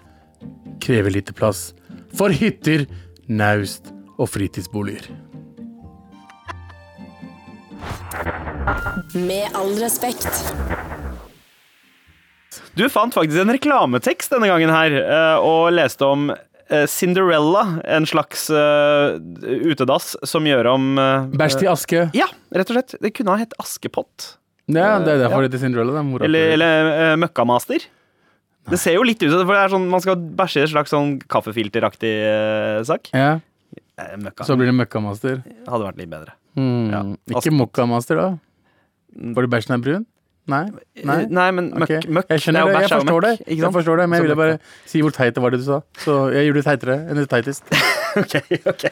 Speaker 3: Krever lite plass. For hytter, naust og fritidsboliger.
Speaker 4: Med all respekt.
Speaker 2: Du fant faktisk en reklametekst denne gangen her, eh, og leste om eh, Cinderella, en slags eh, utedass som gjør om
Speaker 3: Bæsj til aske.
Speaker 2: Ja, rett og slett. Det kunne ha hett Askepott.
Speaker 3: Ja, det er derfor det heter Cinderella. Det er
Speaker 2: Eller, eller uh, Møkkamaster. Det ser jo litt ut som det er sånn, man skal bæsje i en slags sånn kaffefilteraktig uh, sak.
Speaker 3: Ja,
Speaker 2: Eh, Møkka
Speaker 3: så blir det møkkamaster.
Speaker 2: hadde vært litt bedre.
Speaker 3: Mm.
Speaker 2: Ja,
Speaker 3: Ikke mokkamaster, da? Fordi bæsjen er brun? Nei? Nei?
Speaker 2: Eh, Nei, men møkk,
Speaker 3: okay.
Speaker 2: møkk
Speaker 3: Jeg skjønner
Speaker 2: er
Speaker 3: det, jeg forstår det. Jeg forstår det, Men jeg ville bare si hvor teit det var det du sa. Så jeg gjorde det teitere enn det teitest.
Speaker 2: Ok, ok.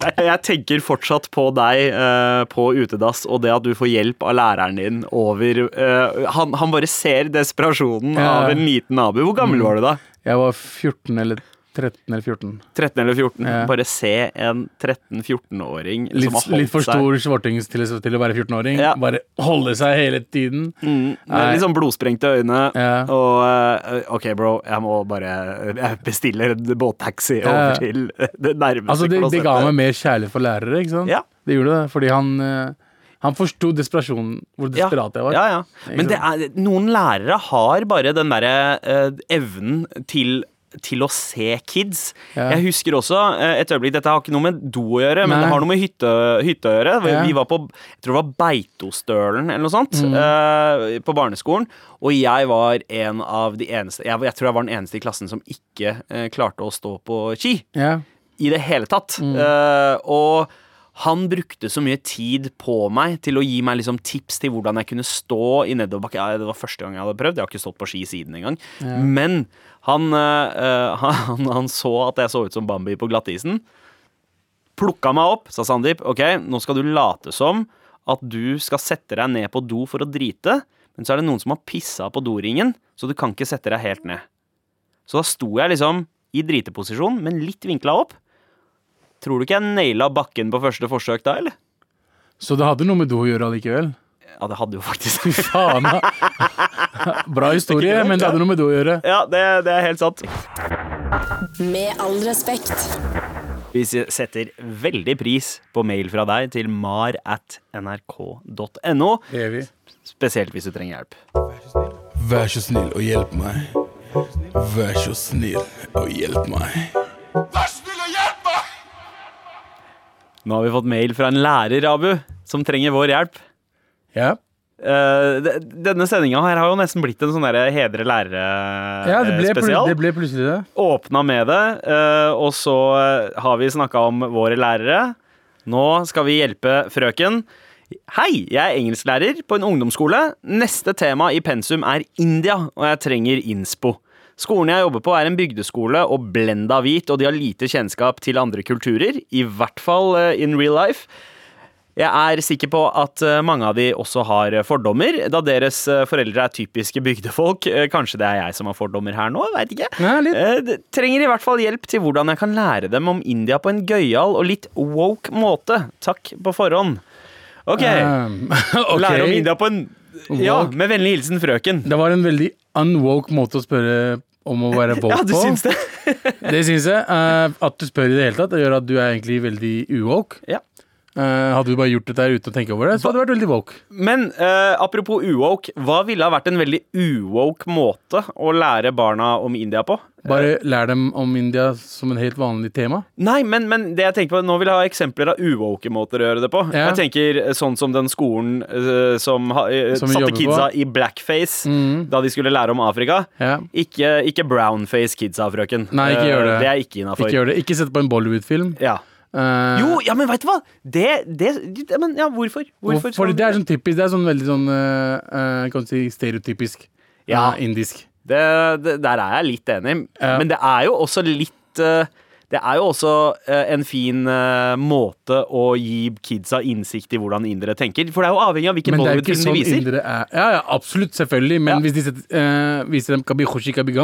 Speaker 2: Jeg, tenker fortsatt på deg uh, på utedass, og det at du får hjelp av læreren din over uh, han, han bare ser desperasjonen
Speaker 3: Ja.
Speaker 2: av en liten nabo. Hvor gammel var du da?
Speaker 3: Jeg var 14 eller 13 eller 14.
Speaker 2: 13 eller 14?
Speaker 3: Ja.
Speaker 2: Bare se en 13-14-åring
Speaker 3: Litt,
Speaker 2: som holdt
Speaker 3: litt for stor svartings til, til å være 14-åring.
Speaker 2: Ja.
Speaker 3: Bare holde seg hele tiden.
Speaker 2: mm, med litt sånn blodsprengte øyne.
Speaker 3: Ja.
Speaker 2: Og eh, OK, bro, jeg må bare Jeg bestiller en båttaxi over til det nærmeste
Speaker 3: Altså, det, det ga meg mer kjærlighet for lærere, ikke sant? Det gjorde det, fordi han eh, Han forsto desperasjonen, hvor desperat jeg var.
Speaker 2: Ja, ja. Men det er, noen lærere har bare den derre eh, evnen til til å se kids.
Speaker 3: Ja.
Speaker 2: Jeg husker også eh, et øyeblikk Dette har ikke noe med do å gjøre, men
Speaker 3: Nei.
Speaker 2: det har noe med hytte, hytte å gjøre. Vi,
Speaker 3: Ja.
Speaker 2: vi var på jeg tror det var Beitostølen eller noe sånt
Speaker 3: Mm.
Speaker 2: uh, på barneskolen. Og jeg var en av de eneste Jeg, jeg tror jeg var den eneste i klassen som ikke uh, klarte å stå på ski
Speaker 3: Ja.
Speaker 2: i det hele tatt.
Speaker 3: Mm.
Speaker 2: Uh, og han brukte så mye tid på meg til å gi meg liksom tips til hvordan jeg kunne stå i nedoverbakke. Ja, det var første gang jeg hadde prøvd. Jeg har ikke stått på ski siden engang. Men han, uh, han, han så at jeg så ut som Bambi på glattisen. Plukka meg opp, sa Sandeep. Ok, nå skal du late som at du skal sette deg ned på do for å drite, men så er det noen som har pissa på doringen, så du kan ikke sette deg helt ned. Så da sto jeg liksom i driteposisjon, men litt vinkla opp. Tror du ikke jeg naila bakken på første forsøk da, eller?
Speaker 3: Så det hadde noe med do å gjøre allikevel?
Speaker 2: Ja, det hadde jo faktisk
Speaker 3: Fy faen, da. Bra historie, men det hadde noe med do å gjøre.
Speaker 2: Ja, det, det er helt sant.
Speaker 4: Med all respekt.
Speaker 2: Vi setter veldig pris på mail fra deg til mar at nrk.no, spesielt hvis du trenger hjelp.
Speaker 3: Vær så snill og hjelp meg. Vær så snill og hjelp meg.
Speaker 2: Nå har vi fått mail fra en lærer, Abu, som trenger vår hjelp.
Speaker 3: Ja.
Speaker 2: Eh, de- denne sendinga her har jo nesten blitt en sånn der hedre
Speaker 3: ja, det ble,
Speaker 2: lærere-spesial.
Speaker 3: det ble plutselig det.
Speaker 2: Åpna med det, eh, og så eh, har vi snakka om våre lærere. Nå skal vi hjelpe frøken. Hei, jeg er engelsklærer på en ungdomsskole. Neste tema i pensum er India, og jeg trenger innspo. Skolen jeg jobber på er en bygdeskole og blenda hvit, og de har lite kjennskap til andre kulturer, i hvert fall eh, in real life. Jeg er sikker på at eh, mange av de også har eh, fordommer, da deres foreldre er typiske bygdefolk. Kanskje det er jeg som har fordommer her nå, veit ikke.
Speaker 3: Nei, litt.
Speaker 2: Trenger i hvert fall hjelp til hvordan jeg kan lære dem om India på en gøyal og litt woke måte. Takk på forhånd. OK.
Speaker 3: Um, okay.
Speaker 2: Lære om India på en Ja, med vennlig hilsen frøken.
Speaker 3: Det var en veldig unwoke måte å spørre om å være woke
Speaker 2: Ja, du syns det?
Speaker 3: Det syns jeg. Eh, at du spør i det hele tatt, det gjør at du er egentlig veldig uwoke.
Speaker 2: Ja.
Speaker 3: Eh, hadde du bare gjort dette her uten å tenke over det, så hadde du vært veldig woke.
Speaker 2: Men uh, apropos uwoke, hva ville ha vært en veldig uwoke måte å lære barna om India på?
Speaker 3: Bare lær dem om India som en helt vanlig tema.
Speaker 2: Nei, men, men det jeg tenker på Nå vil jeg ha eksempler av uwoke måter å gjøre det på.
Speaker 3: Ja.
Speaker 2: Jeg tenker eh, sånn som den skolen uh, som, eh,
Speaker 3: Som
Speaker 2: satte
Speaker 3: kidsa på.
Speaker 2: i blackface
Speaker 3: mm.
Speaker 2: da de skulle lære om Afrika.
Speaker 3: Ja.
Speaker 2: Ikke, ikke brownface kidsa, frøken.
Speaker 3: Nei, ikke
Speaker 2: Eh,
Speaker 3: gjør det.
Speaker 2: Det er ikke innafor.
Speaker 3: Ikke gjør det. Ikke sett på en Bollywood-film.
Speaker 2: Ja.
Speaker 3: Eh,
Speaker 2: Jo, ja, men veit du hva? Det, det ja, Men ja, hvorfor? Hvorfor?
Speaker 3: Fordi det er sånn typisk Det er sånn veldig sånn eh, Kan du si stereotypisk
Speaker 2: Ja.
Speaker 3: indisk.
Speaker 2: det, det, Der er jeg litt enig. Men det er jo også litt det er jo også en fin måte å gi kidsa innsikt i hvordan indere tenker. For det er jo avhengig av hvilken Bollywood-film de
Speaker 3: sånn
Speaker 2: viser.
Speaker 3: indere er. Ja, ja, absolutt, selvfølgelig. Men hvis de viser dem Kabi Hoshi Kabi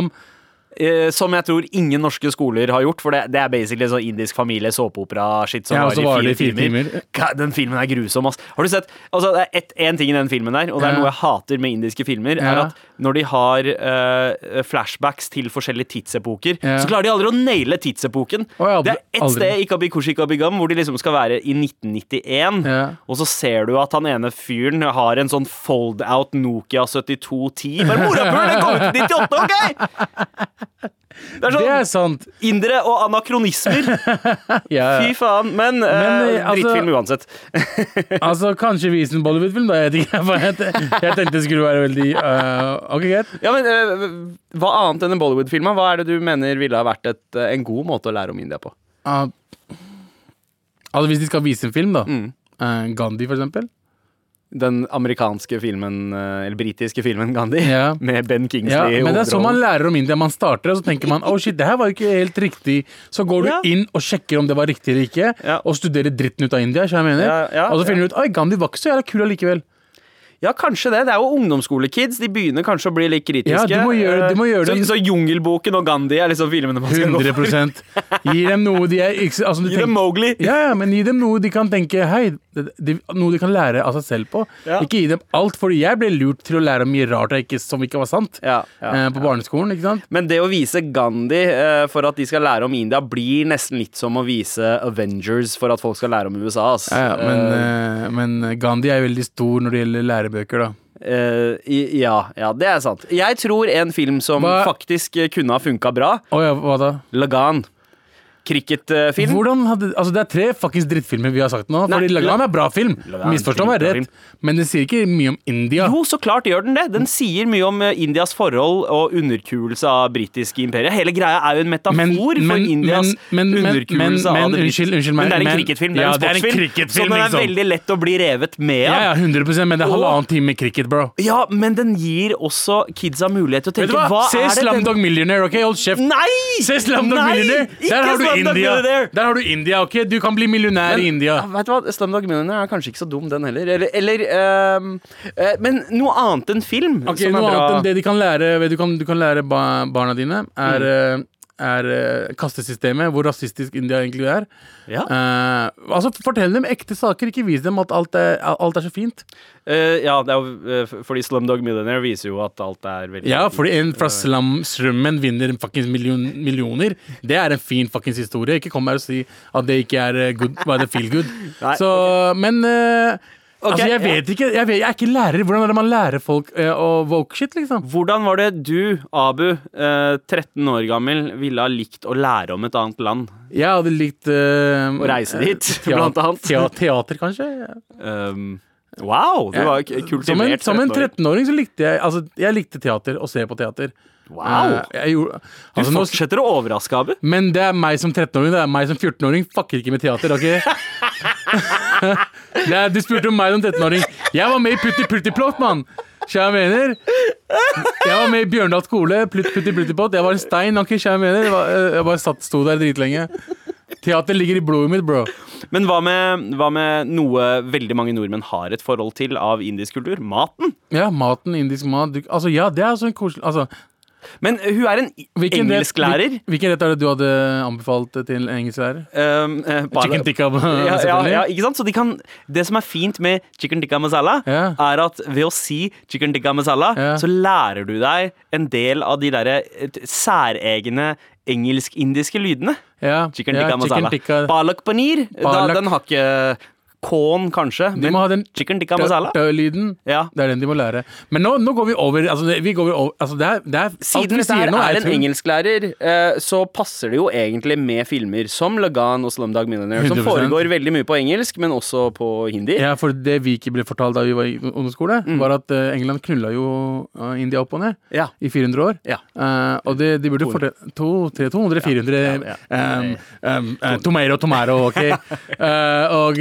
Speaker 3: Gam,
Speaker 2: eh, som jeg tror ingen norske skoler har gjort, for det, det er basically sånn indisk familie såpeopera-shit som
Speaker 3: Ja,
Speaker 2: varer
Speaker 3: varer
Speaker 2: i fire timer.
Speaker 3: timer.
Speaker 2: Den filmen er grusom, ass. Har du sett altså, Det er én ting i den filmen der, og det er
Speaker 3: Ja.
Speaker 2: noe jeg hater med indiske filmer, er at når de har uh, flashbacks til forskjellige tidsepoker,
Speaker 3: Ja.
Speaker 2: så klarer de aldri å naile tidsepoken.
Speaker 3: Oh, ja,
Speaker 2: det er ett
Speaker 3: aldri.
Speaker 2: sted i Kabi Kushi Kabigam hvor de liksom skal være i 1991,
Speaker 3: Ja.
Speaker 2: og så ser du at han ene fyren har en sånn fold-out Nokia 7210. Bare morapuler, den kom ut i 98, OK?! Det er
Speaker 3: Det
Speaker 2: sånn
Speaker 3: er sant.
Speaker 2: indere og anakronismer.
Speaker 3: Ja.
Speaker 2: Fy faen. Men, eh,
Speaker 3: Men, eh, altså-
Speaker 2: drittfilm uansett.
Speaker 3: Altså, kanskje vise en Bollywood-film, da. Jeg, vet jeg, jeg tenkte det skulle være veldig uh, Ok, greit.
Speaker 2: Ja, men uh, Hva annet enn en Bollywood-film? Hva er det du mener ville ha vært et, eh, en god måte å lære om India på?
Speaker 3: Ah, altså, hvis de skal vise en film, da.
Speaker 2: Mm.
Speaker 3: eh, Gandhi, for eksempel.
Speaker 2: Den amerikanske filmen, eh, eller britiske filmen Gandhi,
Speaker 3: Ja.
Speaker 2: med Ben Kingsley
Speaker 3: Ja, men det er sånn man lærer om India. Man starter, og så tenker man oh shit, det her var jo ikke helt riktig. Så går du
Speaker 2: Ja.
Speaker 3: inn og sjekker om det var riktig eller ikke,
Speaker 2: Ja.
Speaker 3: og studerer dritten ut av India. skjønner jeg mener?
Speaker 2: Ja, ja,
Speaker 3: og så finner du ut oi, Gandhi var ikke så jævla kul allikevel.
Speaker 2: Ja, kanskje det. Det er jo ungdomsskolekids. De begynner kanskje å bli litt kritiske.
Speaker 3: Ja, du må gjøre- du må gjøre
Speaker 2: så, så Jungelboken og Gandhi er liksom filmene man skal gå
Speaker 3: 100% Gi dem noe de er ikke, altså, du
Speaker 2: Gi dem Mowgli.
Speaker 3: Ja, ja, men gi dem noe de kan tenke Hei, de, noe de kan lære av seg selv på.
Speaker 2: Ja.
Speaker 3: Ikke gi dem alt, fordi jeg ble lurt til å lære mye rart ikke, som ikke var sant.
Speaker 2: Ja,
Speaker 3: eh, på barneskolen, ikke sant?
Speaker 2: Men det å vise Gandhi eh, for at de skal lære om India, blir nesten litt som å vise Avengers for at folk skal lære om USA. Altså.
Speaker 3: Ja, ja, men,
Speaker 2: Eh,
Speaker 3: eh, men Gandhi er veldig stor når det gjelder lærebøker, da.
Speaker 2: Uh, i- ja, ja, det er sant. Jeg tror en film som
Speaker 3: Hva-
Speaker 2: faktisk kunne ha funka bra,
Speaker 3: oh, ja, hva da?
Speaker 2: Lagan. Cricketfilm.
Speaker 3: Hvordan hadde, altså Det er tre fuckings drittfilmer vi har sagt nå. Fordi Lagan er bra film. Misforstå meg rett. Men den sier ikke mye om India.
Speaker 2: Jo, så klart gjør den det. Den sier mye om eh, Indias forhold og underkuelse av britiske imperier. Hele greia er jo en metafor
Speaker 3: Men-
Speaker 2: for
Speaker 3: men-
Speaker 2: Indias
Speaker 3: men- men-
Speaker 2: underkuelse
Speaker 3: men- men-
Speaker 2: av det
Speaker 3: unnskyld,
Speaker 2: britiske.
Speaker 3: unnskyld meg,
Speaker 2: Men det er en cricketfilm.
Speaker 3: Ja, det er en
Speaker 2: sportsfilm. så den er
Speaker 3: liksom.
Speaker 2: veldig lett å bli revet med
Speaker 3: Ja,
Speaker 2: av.
Speaker 3: ja, 100% men det er halvannen time cricket, bro.
Speaker 2: Ja, men den gir også kidsa mulighet til å tenke
Speaker 3: hva?
Speaker 2: hva
Speaker 3: Se
Speaker 2: det Se
Speaker 3: Slumdog Millionaire, ok? Hold kjeft.
Speaker 2: Nei!
Speaker 3: Se Slumdog! Millionaire. Der har du India. Der har du India, ok? Du kan bli millionær i India.
Speaker 2: Vet du hva, Slumdog Millionaire er kanskje ikke så dum, den heller. Eller, eller um, uh, Men noe annet enn film.
Speaker 3: Okay,
Speaker 2: som
Speaker 3: Noe annet enn det de kan lære Du kan, du kan lære barna dine, er,
Speaker 2: Mm.
Speaker 3: Er eh, kastesystemet, hvor rasistisk India egentlig er.
Speaker 2: Ja.
Speaker 3: Uh, altså, Fortell dem ekte saker, ikke vis dem at alt er, alt er så fint.
Speaker 2: Uh, ja, det er eh, fordi Slumdog Millionaire viser jo at alt er veldig
Speaker 3: Ja, fordi en fra slum, slummen vinner fuckings million, millioner. Det er en fin fuckings historie. Ikke kom her og si at det ikke er good, hva the feel good.
Speaker 2: Nei,
Speaker 3: Så, men eh,
Speaker 2: Ok,
Speaker 3: altså, jeg vet ikke. Jeg, vet, jeg er ikke lærer. Hvordan er det man lærer folk uh, å woke shit, liksom?
Speaker 2: Hvordan var det du, Abu, uh, 13 år gammel, ville ha likt å lære om et annet land?
Speaker 3: Jeg hadde likt uh,
Speaker 2: Å reise dit, blant annet.
Speaker 3: Tea teater, kanskje.
Speaker 2: Um, wow, du var kultivert
Speaker 3: Som en, som en
Speaker 2: 13-åring.
Speaker 3: 13-åring så likte jeg Altså, jeg likte teater, å se på teater.
Speaker 2: Wow.
Speaker 3: Eh, gjorde, altså, du
Speaker 2: fortsetter å overraske, Abu.
Speaker 3: men det er meg som 13-åring, det er meg som 14-åring. Fucker ikke med teater, ok? du spurte om meg som 13-åring. Jeg var med i Putti Putti Plott, mann! Skjønner jeg mener? Jeg var med i Bjørndal skole. Putti putti, Putti pott. Jeg var en stein. ok, skjønner jeg mener? Jeg, var, jeg bare satt, sto der dritlenge. Teater ligger i blodet mitt, bro.
Speaker 2: Men hva med, hva med noe veldig mange nordmenn har et forhold til av indisk kultur? Maten.
Speaker 3: Ja, maten, indisk mat Altså, ja, det er en koselig Altså,
Speaker 2: Men hun er en
Speaker 3: hvilken rett-
Speaker 2: engelsklærer.
Speaker 3: hvil- Hvilken rett er det du hadde anbefalt til en engelsklærer?
Speaker 2: Um, eh,
Speaker 3: Chicken tikka,
Speaker 2: ja, ja, ja, ikke sant? Så de kan, det som er fint med chicken tikka masala,
Speaker 3: Ja.
Speaker 2: er at ved å si chicken tikka masala, så lærer du deg en del av de derre eh, særegne engelsk-indiske lydene.
Speaker 3: Ja,
Speaker 2: Chicken tikka masala.
Speaker 3: tikka.
Speaker 2: Balak paneer, da, den har ikke Kån, kanskje.
Speaker 3: De må ha den
Speaker 2: chicken tikka masala.
Speaker 3: lyden
Speaker 2: Ja.
Speaker 3: Det er den de må lære. Men nå, nå går vi over Altså, vi går over, altså det er, det er
Speaker 2: Siden
Speaker 3: vi
Speaker 2: dette
Speaker 3: nå,
Speaker 2: er en engelsklærer, eh, så passer det jo egentlig med filmer som Lagan og Slumdog Millionaire, som
Speaker 3: 100%.
Speaker 2: foregår veldig mye på engelsk, men også på hindi.
Speaker 3: Ja, for det vi ikke ble fortalt da vi var i ungdomsskole,
Speaker 2: Mm.
Speaker 3: var at eh, England knulla jo eh, India opp og ned
Speaker 2: Ja.
Speaker 3: i 400 år.
Speaker 2: Ja.
Speaker 3: Uh, og det, de burde fortelle to, 300, 200, 400
Speaker 2: ja, ja.
Speaker 3: um, um, uh, Tomato, tomato, ok. uh, og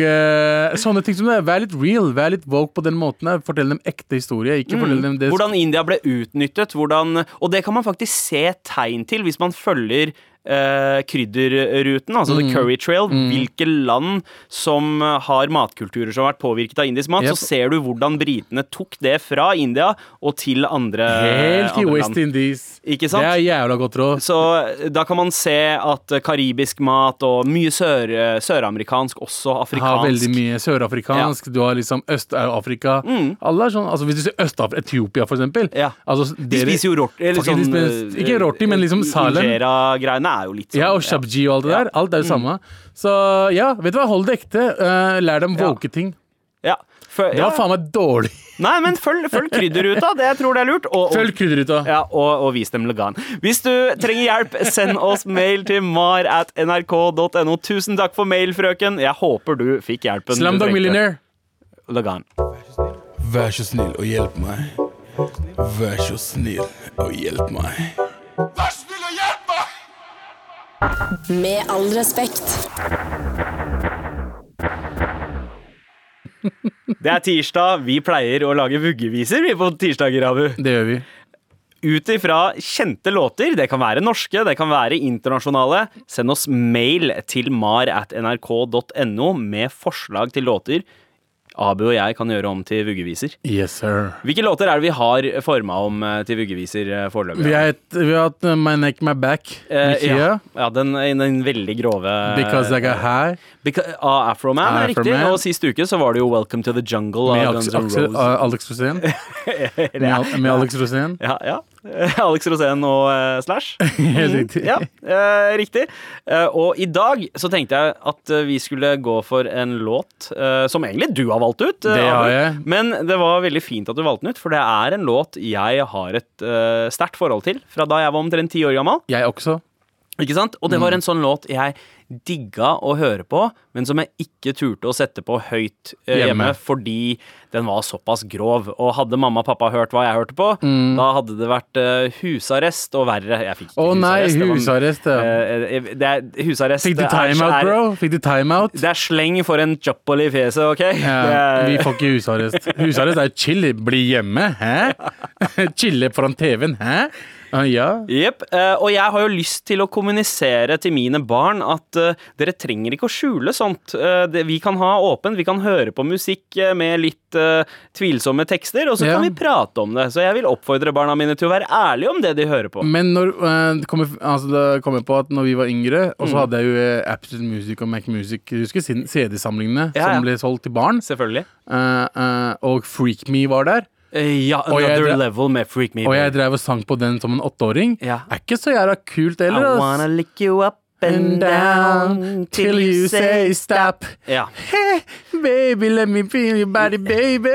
Speaker 3: eh, sånne ting som det. Vær litt real, vær litt woke på den måten. her. Fortell dem ekte historie, ikke fortell dem det
Speaker 2: Hvordan India ble utnyttet, hvordan, og det kan man faktisk se tegn til hvis man følger eh, krydderruten, altså
Speaker 3: Mm.
Speaker 2: The Curry Trail, hvilke land som har matkulturer som har vært påvirket av indisk mat,
Speaker 3: Yep.
Speaker 2: så ser du hvordan britene tok det fra India og til andre,
Speaker 3: Helt til West. Indies.
Speaker 2: Ikke sant?
Speaker 3: Det er jævla godt råd.
Speaker 2: Så eh, da kan man se at eh, karibisk mat og mye sør, eh, søramerikansk, også
Speaker 3: Har
Speaker 2: afrikansk
Speaker 3: veldig mye sørafrikansk. Du har liksom Øst-Afrika. Alle er sånn, altså Hvis du ser Øst-Afrika, Etiopia for eksempel
Speaker 2: Mm. Ja.
Speaker 3: altså,
Speaker 2: De spiser jo rorti. Sånn, eh,
Speaker 3: ikke rorti, men liksom salem.
Speaker 2: Injera-greiene er jo litt sånn
Speaker 3: Ja, og shabji og alt det
Speaker 2: Ja. Mm.
Speaker 3: der. Alt er jo samme. Så ja, vet du hva, hold det ekte. Uh, lær dem våke ting.
Speaker 2: Ja. For,
Speaker 3: Det var faen meg dårlig.
Speaker 2: Nei, men følg, følg krydderruta. Det jeg tror det er lurt. Og, og,
Speaker 3: Følg krydderruta.
Speaker 2: ja, og, og vis dem legan. Hvis du trenger hjelp, send oss mail til mar at nrk.no. Tusen takk for mail, frøken. Jeg håper du fikk hjelpen.
Speaker 3: Slumdog. Millionaire.
Speaker 2: Legan.
Speaker 3: Vær så snill og hjelp meg. Vær så snill og hjelp meg.
Speaker 4: Med all respekt.
Speaker 2: Det er tirsdag. Vi pleier å lage vuggeviser vi på tirsdager, Abu.
Speaker 3: Det gjør vi.
Speaker 2: Ut ifra kjente låter, det kan være norske, det kan være internasjonale, send oss mail til mar at nrk.no med forslag til låter Abu og jeg kan gjøre om til vuggeviser.
Speaker 3: Yes, sir.
Speaker 2: Hvilke låter er det vi har forma om eh, til vuggeviser eh, foreløpig?
Speaker 3: Vi vi har hatt uh, My Neck, My Back. Uh,
Speaker 2: ja, ja den, den veldig grove
Speaker 3: Because I got high.
Speaker 2: Beca- uh, Afroman er riktig. Og sist uke så var det jo Welcome to the Jungle
Speaker 3: Med
Speaker 2: av Guns N' Roses.
Speaker 3: Alex Rosén. Med Alex Rosén.
Speaker 2: Ja, ja. Alex Rosén og uh, Slash.
Speaker 3: Helt riktig.
Speaker 2: Ja, uh, riktig. Uh, og i dag så tenkte jeg at vi skulle gå for en låt som egentlig du har valgt ut.
Speaker 3: Det har jeg.
Speaker 2: Men det var veldig fint at du valgte den ut, for det er en låt jeg har et uh, sterkt forhold til fra da jeg var omtrent ti år gammel.
Speaker 3: Jeg også.
Speaker 2: Ikke sant? Og det
Speaker 3: Mm.
Speaker 2: var en sånn låt jeg digga å høre på, men som jeg ikke turte å sette på høyt eh, hjemme.
Speaker 3: Hjemme.
Speaker 2: fordi den var såpass grov. Og hadde mamma og pappa hørt hva jeg hørte på, da hadde det vært eh, husarrest og verre. Jeg fikk ikke
Speaker 3: Mm. Å nei, husarrest. Ja.
Speaker 2: Eh, det er, husarrest
Speaker 3: Fikk du timeout, bro? Fikk du timeout?
Speaker 2: Det er sleng for en chopple i fjeset, OK?
Speaker 3: Ja,
Speaker 2: er,
Speaker 3: vi får ikke husarrest. Husarrest er chill. Bli hjemme, hæ? Chille foran TV-en, hæ? Ah, ja.
Speaker 2: Eh, og jeg har jo lyst til å kommunisere til mine barn at dere trenger ikke å skjule sånt. Eh, det, vi kan ha åpent, vi kan høre på musikk eh, med litt eh, tvilsomme tekster, og så
Speaker 3: Ja.
Speaker 2: kan vi prate om det. Så jeg vil oppfordre barna mine til å være ærlige om det de hører på.
Speaker 3: Men når, det kommer, altså kommer på at når vi var yngre, og så hadde jeg jo eh, Absolute Music og Mac Music, husker CD-samlingene
Speaker 2: Ja, ja.
Speaker 3: som ble solgt til barn?
Speaker 2: Selvfølgelig.
Speaker 3: Og Freak Me var der.
Speaker 2: Ja,
Speaker 3: Og jeg
Speaker 2: Another
Speaker 3: dre-
Speaker 2: Level med Freak Me.
Speaker 3: Og jeg drev og sang på den som en åtteåring.
Speaker 2: Ja.
Speaker 3: Er ikke så jævla kult heller. I
Speaker 2: wanna lick you up and
Speaker 3: And
Speaker 2: down
Speaker 3: till you say stop.
Speaker 2: Ja.
Speaker 3: Hey, baby, let me feel your body, baby.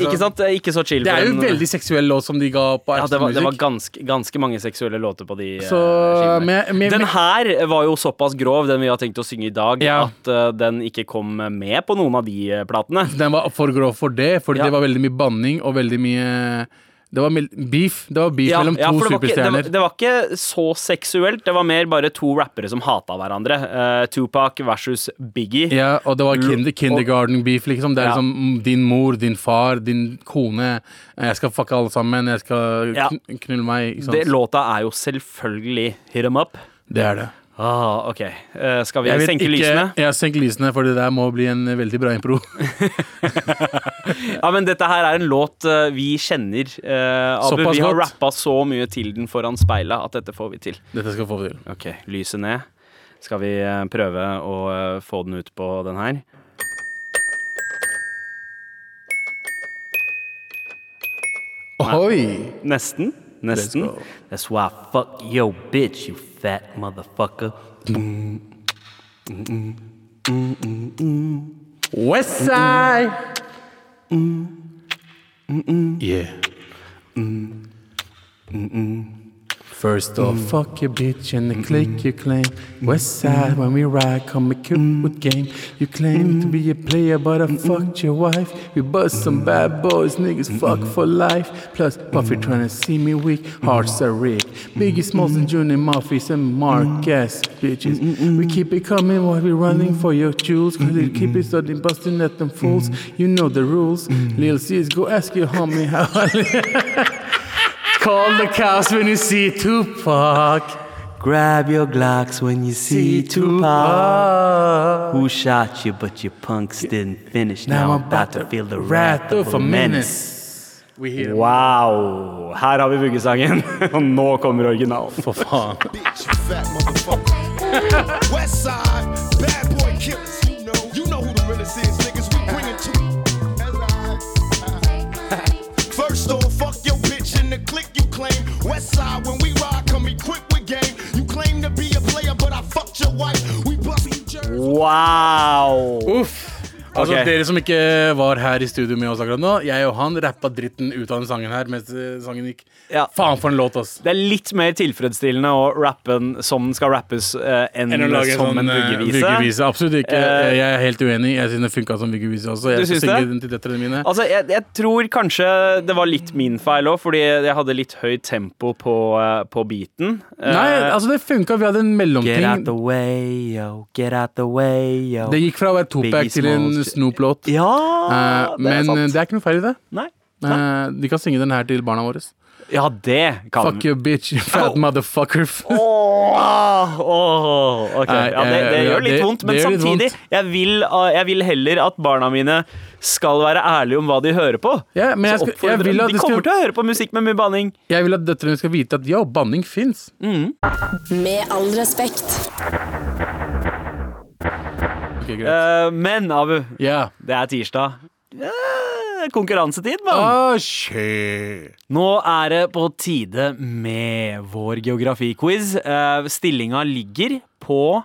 Speaker 2: Ikke sant? Er Ikke så chill.
Speaker 3: Det er jo
Speaker 2: en-
Speaker 3: en veldig seksuell låt som de ga på
Speaker 2: ja, det var, det var ganske, ganske mange seksuelle låter på de eh,
Speaker 3: Så med, med,
Speaker 2: Den her var jo såpass grov, den vi har tenkt å synge i dag,
Speaker 3: Ja.
Speaker 2: at uh, den ikke kom med på noen av de eh, platene.
Speaker 3: den var for grov for det, for
Speaker 2: Ja.
Speaker 3: det var veldig mye banning og veldig mye Det var beef. Det var beef
Speaker 2: Ja,
Speaker 3: mellom to
Speaker 2: ja, det var, ikke, det, var, det var ikke så seksuelt, det var mer bare to rappere som hata hverandre. Uh, Tupac versus Biggie.
Speaker 3: Ja, og det var kinder, kindergarten beef, liksom. Det er
Speaker 2: Ja.
Speaker 3: liksom din mor, din far, din kone. Jeg skal fucke alle sammen. Jeg skal kn knulle meg.
Speaker 2: Det, låta er jo selvfølgelig Hit 'em Up.
Speaker 3: det er det.
Speaker 2: Ah, ok. Uh, skal vi
Speaker 3: Jeg
Speaker 2: senke
Speaker 3: ikke-
Speaker 2: lysene?
Speaker 3: Jeg senker lysene, for det der må bli en veldig bra impro.
Speaker 2: Ja, men Dette her er en låt uh, vi kjenner. uh, Abu, vi har rappa så mye til den foran speilet at dette får vi til.
Speaker 3: Dette skal få vi til.
Speaker 2: Ok, lyset ned. Skal vi prøve å få den ut på den her?
Speaker 3: Oi!
Speaker 2: Nesten. Nesten. That's why I fuck yo bitch, you fat motherfucker.
Speaker 3: West side! Yeah. First off, fuck your bitch and the click you claim. West side, when we ride, come equipped with game. You claim to be a player, but I fucked your wife. We bust some bad boys, niggas fuck for life. Plus, Puffy trying to see me weak, hearts are rigged. Biggie Smalls and Junior Murphys and Marquez, bitches. We keep it coming while we running for your jewels. Cause we keep it starting busting at them fools. You know the rules. Lil C's, go ask your homie how I live. Call the cops when you see Tupac.
Speaker 2: Grab your Glocks when you see Tupac. Who shot you, but your punks didn't finish. Now I'm about to feel the wrath of a menace.
Speaker 3: We hear him.
Speaker 2: Wow! Her har vi vuggesangen, og nå kommer originalen.
Speaker 3: For faen.
Speaker 5: side, when we ride, come equipped with game. You claim to be a player, but I fucked your wife. We bust New Jersey.
Speaker 2: Wow!
Speaker 3: Uff. Altså,
Speaker 2: okay.
Speaker 3: Dere som ikke var her i studio med oss akkurat nå, jeg og han rappa dritten ut av den sangen her mens eh, sangen gikk.
Speaker 2: Ja.
Speaker 3: Faen for en låt, ass.
Speaker 2: Det er litt mer tilfredsstillende å rappe den som den skal rappes, uh, enn
Speaker 3: å lage
Speaker 2: som
Speaker 3: sånn
Speaker 2: en
Speaker 3: eh,
Speaker 2: vuggevise.
Speaker 3: vuggevise. Absolutt ikke.
Speaker 2: Uh,
Speaker 3: jeg er helt uenig. Jeg synes det funka som vuggevise også. Jeg
Speaker 2: Du
Speaker 3: skal
Speaker 2: syns
Speaker 3: synge
Speaker 2: det?
Speaker 3: den til døtrene mine.
Speaker 2: Altså, jeg, jeg tror kanskje det var litt min feil òg, fordi jeg hadde litt høyt tempo på, på beaten.
Speaker 3: Nei,
Speaker 2: Eh,
Speaker 3: altså det funka. Vi hadde en mellomting.
Speaker 2: Get out the way, yo. Get out the way, yo.
Speaker 3: Det gikk fra å være Tupac til en
Speaker 2: Smalls-
Speaker 3: Snoop-låt.
Speaker 2: Ja, uh, er
Speaker 3: men
Speaker 2: sant.
Speaker 3: eh, det er ikke noe feil i det.
Speaker 2: Nei.
Speaker 3: Uh, de kan synge den her til barna våre.
Speaker 2: Ja, det kan
Speaker 3: Fuck you, bitch. you Fat
Speaker 2: oh.
Speaker 3: motherfucker.
Speaker 2: Åh, oh,
Speaker 3: okay.
Speaker 2: Ja, det, det gjør litt vondt, men
Speaker 3: litt
Speaker 2: samtidig
Speaker 3: vondt.
Speaker 2: jeg vil, jeg vil heller at barna mine skal være ærlige om hva de hører på.
Speaker 3: Ja, men jeg
Speaker 2: Så
Speaker 3: skal- jeg vil at
Speaker 2: de
Speaker 3: kommer skal-
Speaker 2: til å høre på musikk med mye banning.
Speaker 3: Jeg vil at døtrene skal vite at ja, banning fins.
Speaker 4: Med all respekt.
Speaker 3: Ok, greit.
Speaker 2: Eh, men Abu,
Speaker 3: yeah.
Speaker 2: det er tirsdag. Eh, konkurransetid, mann.
Speaker 3: Oh.
Speaker 2: Nå er det på tide med vår geografiquiz. Uh, stillinga ligger på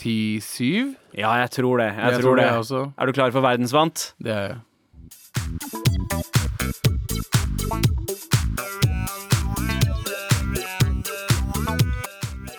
Speaker 3: 10-7.
Speaker 2: Ja, jeg tror det. Jeg,
Speaker 3: Jeg
Speaker 2: tror det.
Speaker 3: det.
Speaker 2: Er du klar for verdensvant?
Speaker 3: Det er jeg.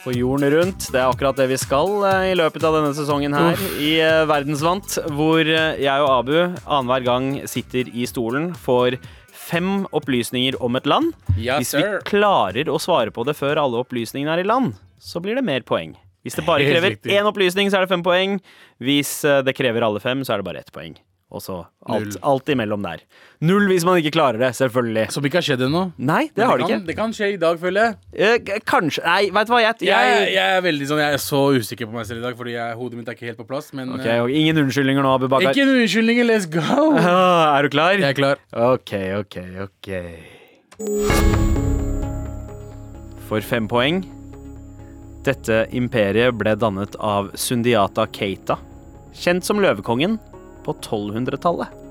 Speaker 2: For jorden rundt. Det er akkurat det vi skal eh, i løpet av denne sesongen her i eh, Verdensvant, hvor eh, jeg og Abu annenhver gang sitter i stolen, får fem opplysninger om et land.
Speaker 3: Ja,
Speaker 2: Hvis vi
Speaker 3: sir.
Speaker 2: klarer å svare på det før alle opplysningene er i land, så blir det mer poeng. Hvis det bare krever én opplysning, så er det fem poeng. Hvis det krever alle fem, så er det bare ett poeng. Og så alt, alt imellom der. Null hvis man ikke klarer det, selvfølgelig.
Speaker 3: Som ikke har skjedd ennå.
Speaker 2: Nei, det har det
Speaker 3: kan. Det kan skje i dag, føler jeg.
Speaker 2: Eh, kanskje Nei, veit du hva, jeg,
Speaker 3: Jeg,
Speaker 2: jeg
Speaker 3: jeg er veldig sånn Jeg er så usikker på meg selv i dag, fordi hodet mitt er ikke helt på plass. Men
Speaker 2: Ok,
Speaker 3: eh,
Speaker 2: og Ingen unnskyldninger nå, Abu Bakar.
Speaker 3: ikke noen unnskyldninger, let's go!
Speaker 2: Ah, er du klar?
Speaker 3: Jeg er klar.
Speaker 2: Ok, ok, ok. For fem poeng. Dette imperiet ble dannet av Sundiata Keita, kjent som løvekongen, på 1200-tallet.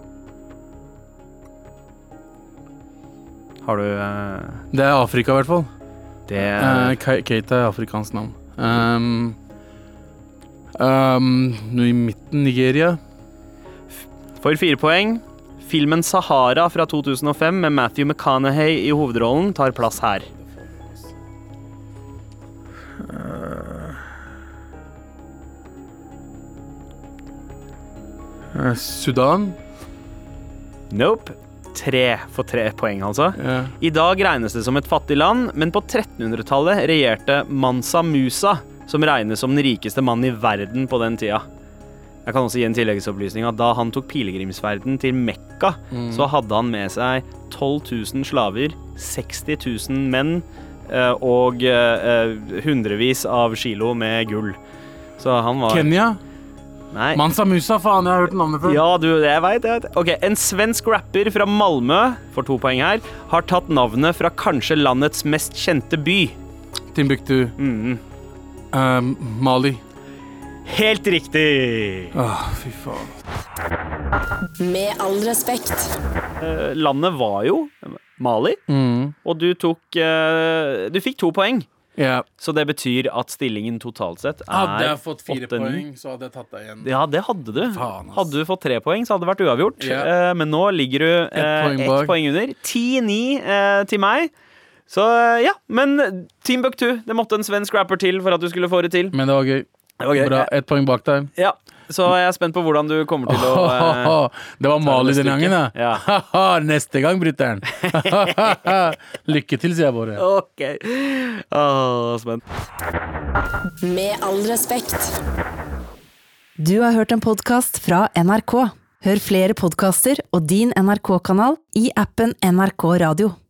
Speaker 2: Har du eh,
Speaker 3: Det er Afrika, i hvert fall.
Speaker 2: det
Speaker 3: Uh, Kate er afrikansk navn. Um, um, noe i midten Nigeria.
Speaker 2: For fire poeng. Filmen 'Sahara' fra 2005 med Matthew McConaughey i hovedrollen tar plass her.
Speaker 3: Sudan.
Speaker 2: Nope. Tre for tre poeng, altså.
Speaker 3: Yeah.
Speaker 2: I dag regnes det som et fattig land, men på 1300-tallet regjerte Mansa Musa, som regnes som den rikeste mannen i verden på den tida. Jeg kan også gi en tilleggsopplysning at Da han tok pilegrimsferden til Mekka, så hadde han med seg 12 000 slaver, 60 000 menn eh, og eh, eh, hundrevis av kilo med gull. Så han var
Speaker 3: Kenya.
Speaker 2: Nei.
Speaker 3: Mansa Musa, faen, jeg har hørt navnet før.
Speaker 2: Ja, du, jeg vet, jeg vet. Ok, En svensk rapper fra Malmö, for to poeng her, har tatt navnet fra kanskje landets mest kjente by.
Speaker 3: Timbuktu.
Speaker 2: Mhm.
Speaker 3: Um, Mali.
Speaker 2: Helt riktig!
Speaker 3: Åh, fy faen.
Speaker 4: Med all respekt.
Speaker 2: Eh, landet var jo Mali,
Speaker 3: Mm.
Speaker 2: og du tok eh, Du fikk to poeng.
Speaker 3: Ja.
Speaker 2: Så det betyr at stillingen totalt sett er
Speaker 3: Hadde jeg fått fire
Speaker 2: 8-9.
Speaker 3: poeng, så hadde jeg tatt deg igjen.
Speaker 2: Ja, det hadde du.
Speaker 3: Faen,
Speaker 2: hadde du fått tre poeng, så hadde det vært uavgjort.
Speaker 3: Ja.
Speaker 2: Eh, men nå ligger du eh,
Speaker 3: poeng
Speaker 2: ett
Speaker 3: bak.
Speaker 2: poeng under. 10-9 eh, til meg. Så eh, ja, men Team Buck 2. Det måtte en svensk rapper til for at du skulle få det til.
Speaker 3: Men det var gøy.
Speaker 2: Det var gøy.
Speaker 3: Bra. Ett poeng bak deg.
Speaker 2: Ja, Så jeg er spent på hvordan du kommer til å eh,
Speaker 3: det var Mali denne gangen, ja. Neste gang, brutter'n. Lykke til, sier jeg bare.
Speaker 2: OK. Åh, spent.
Speaker 4: Med all respekt.
Speaker 6: Du har hørt en podkast fra NRK. Hør flere podkaster og din NRK-kanal i appen NRK Radio.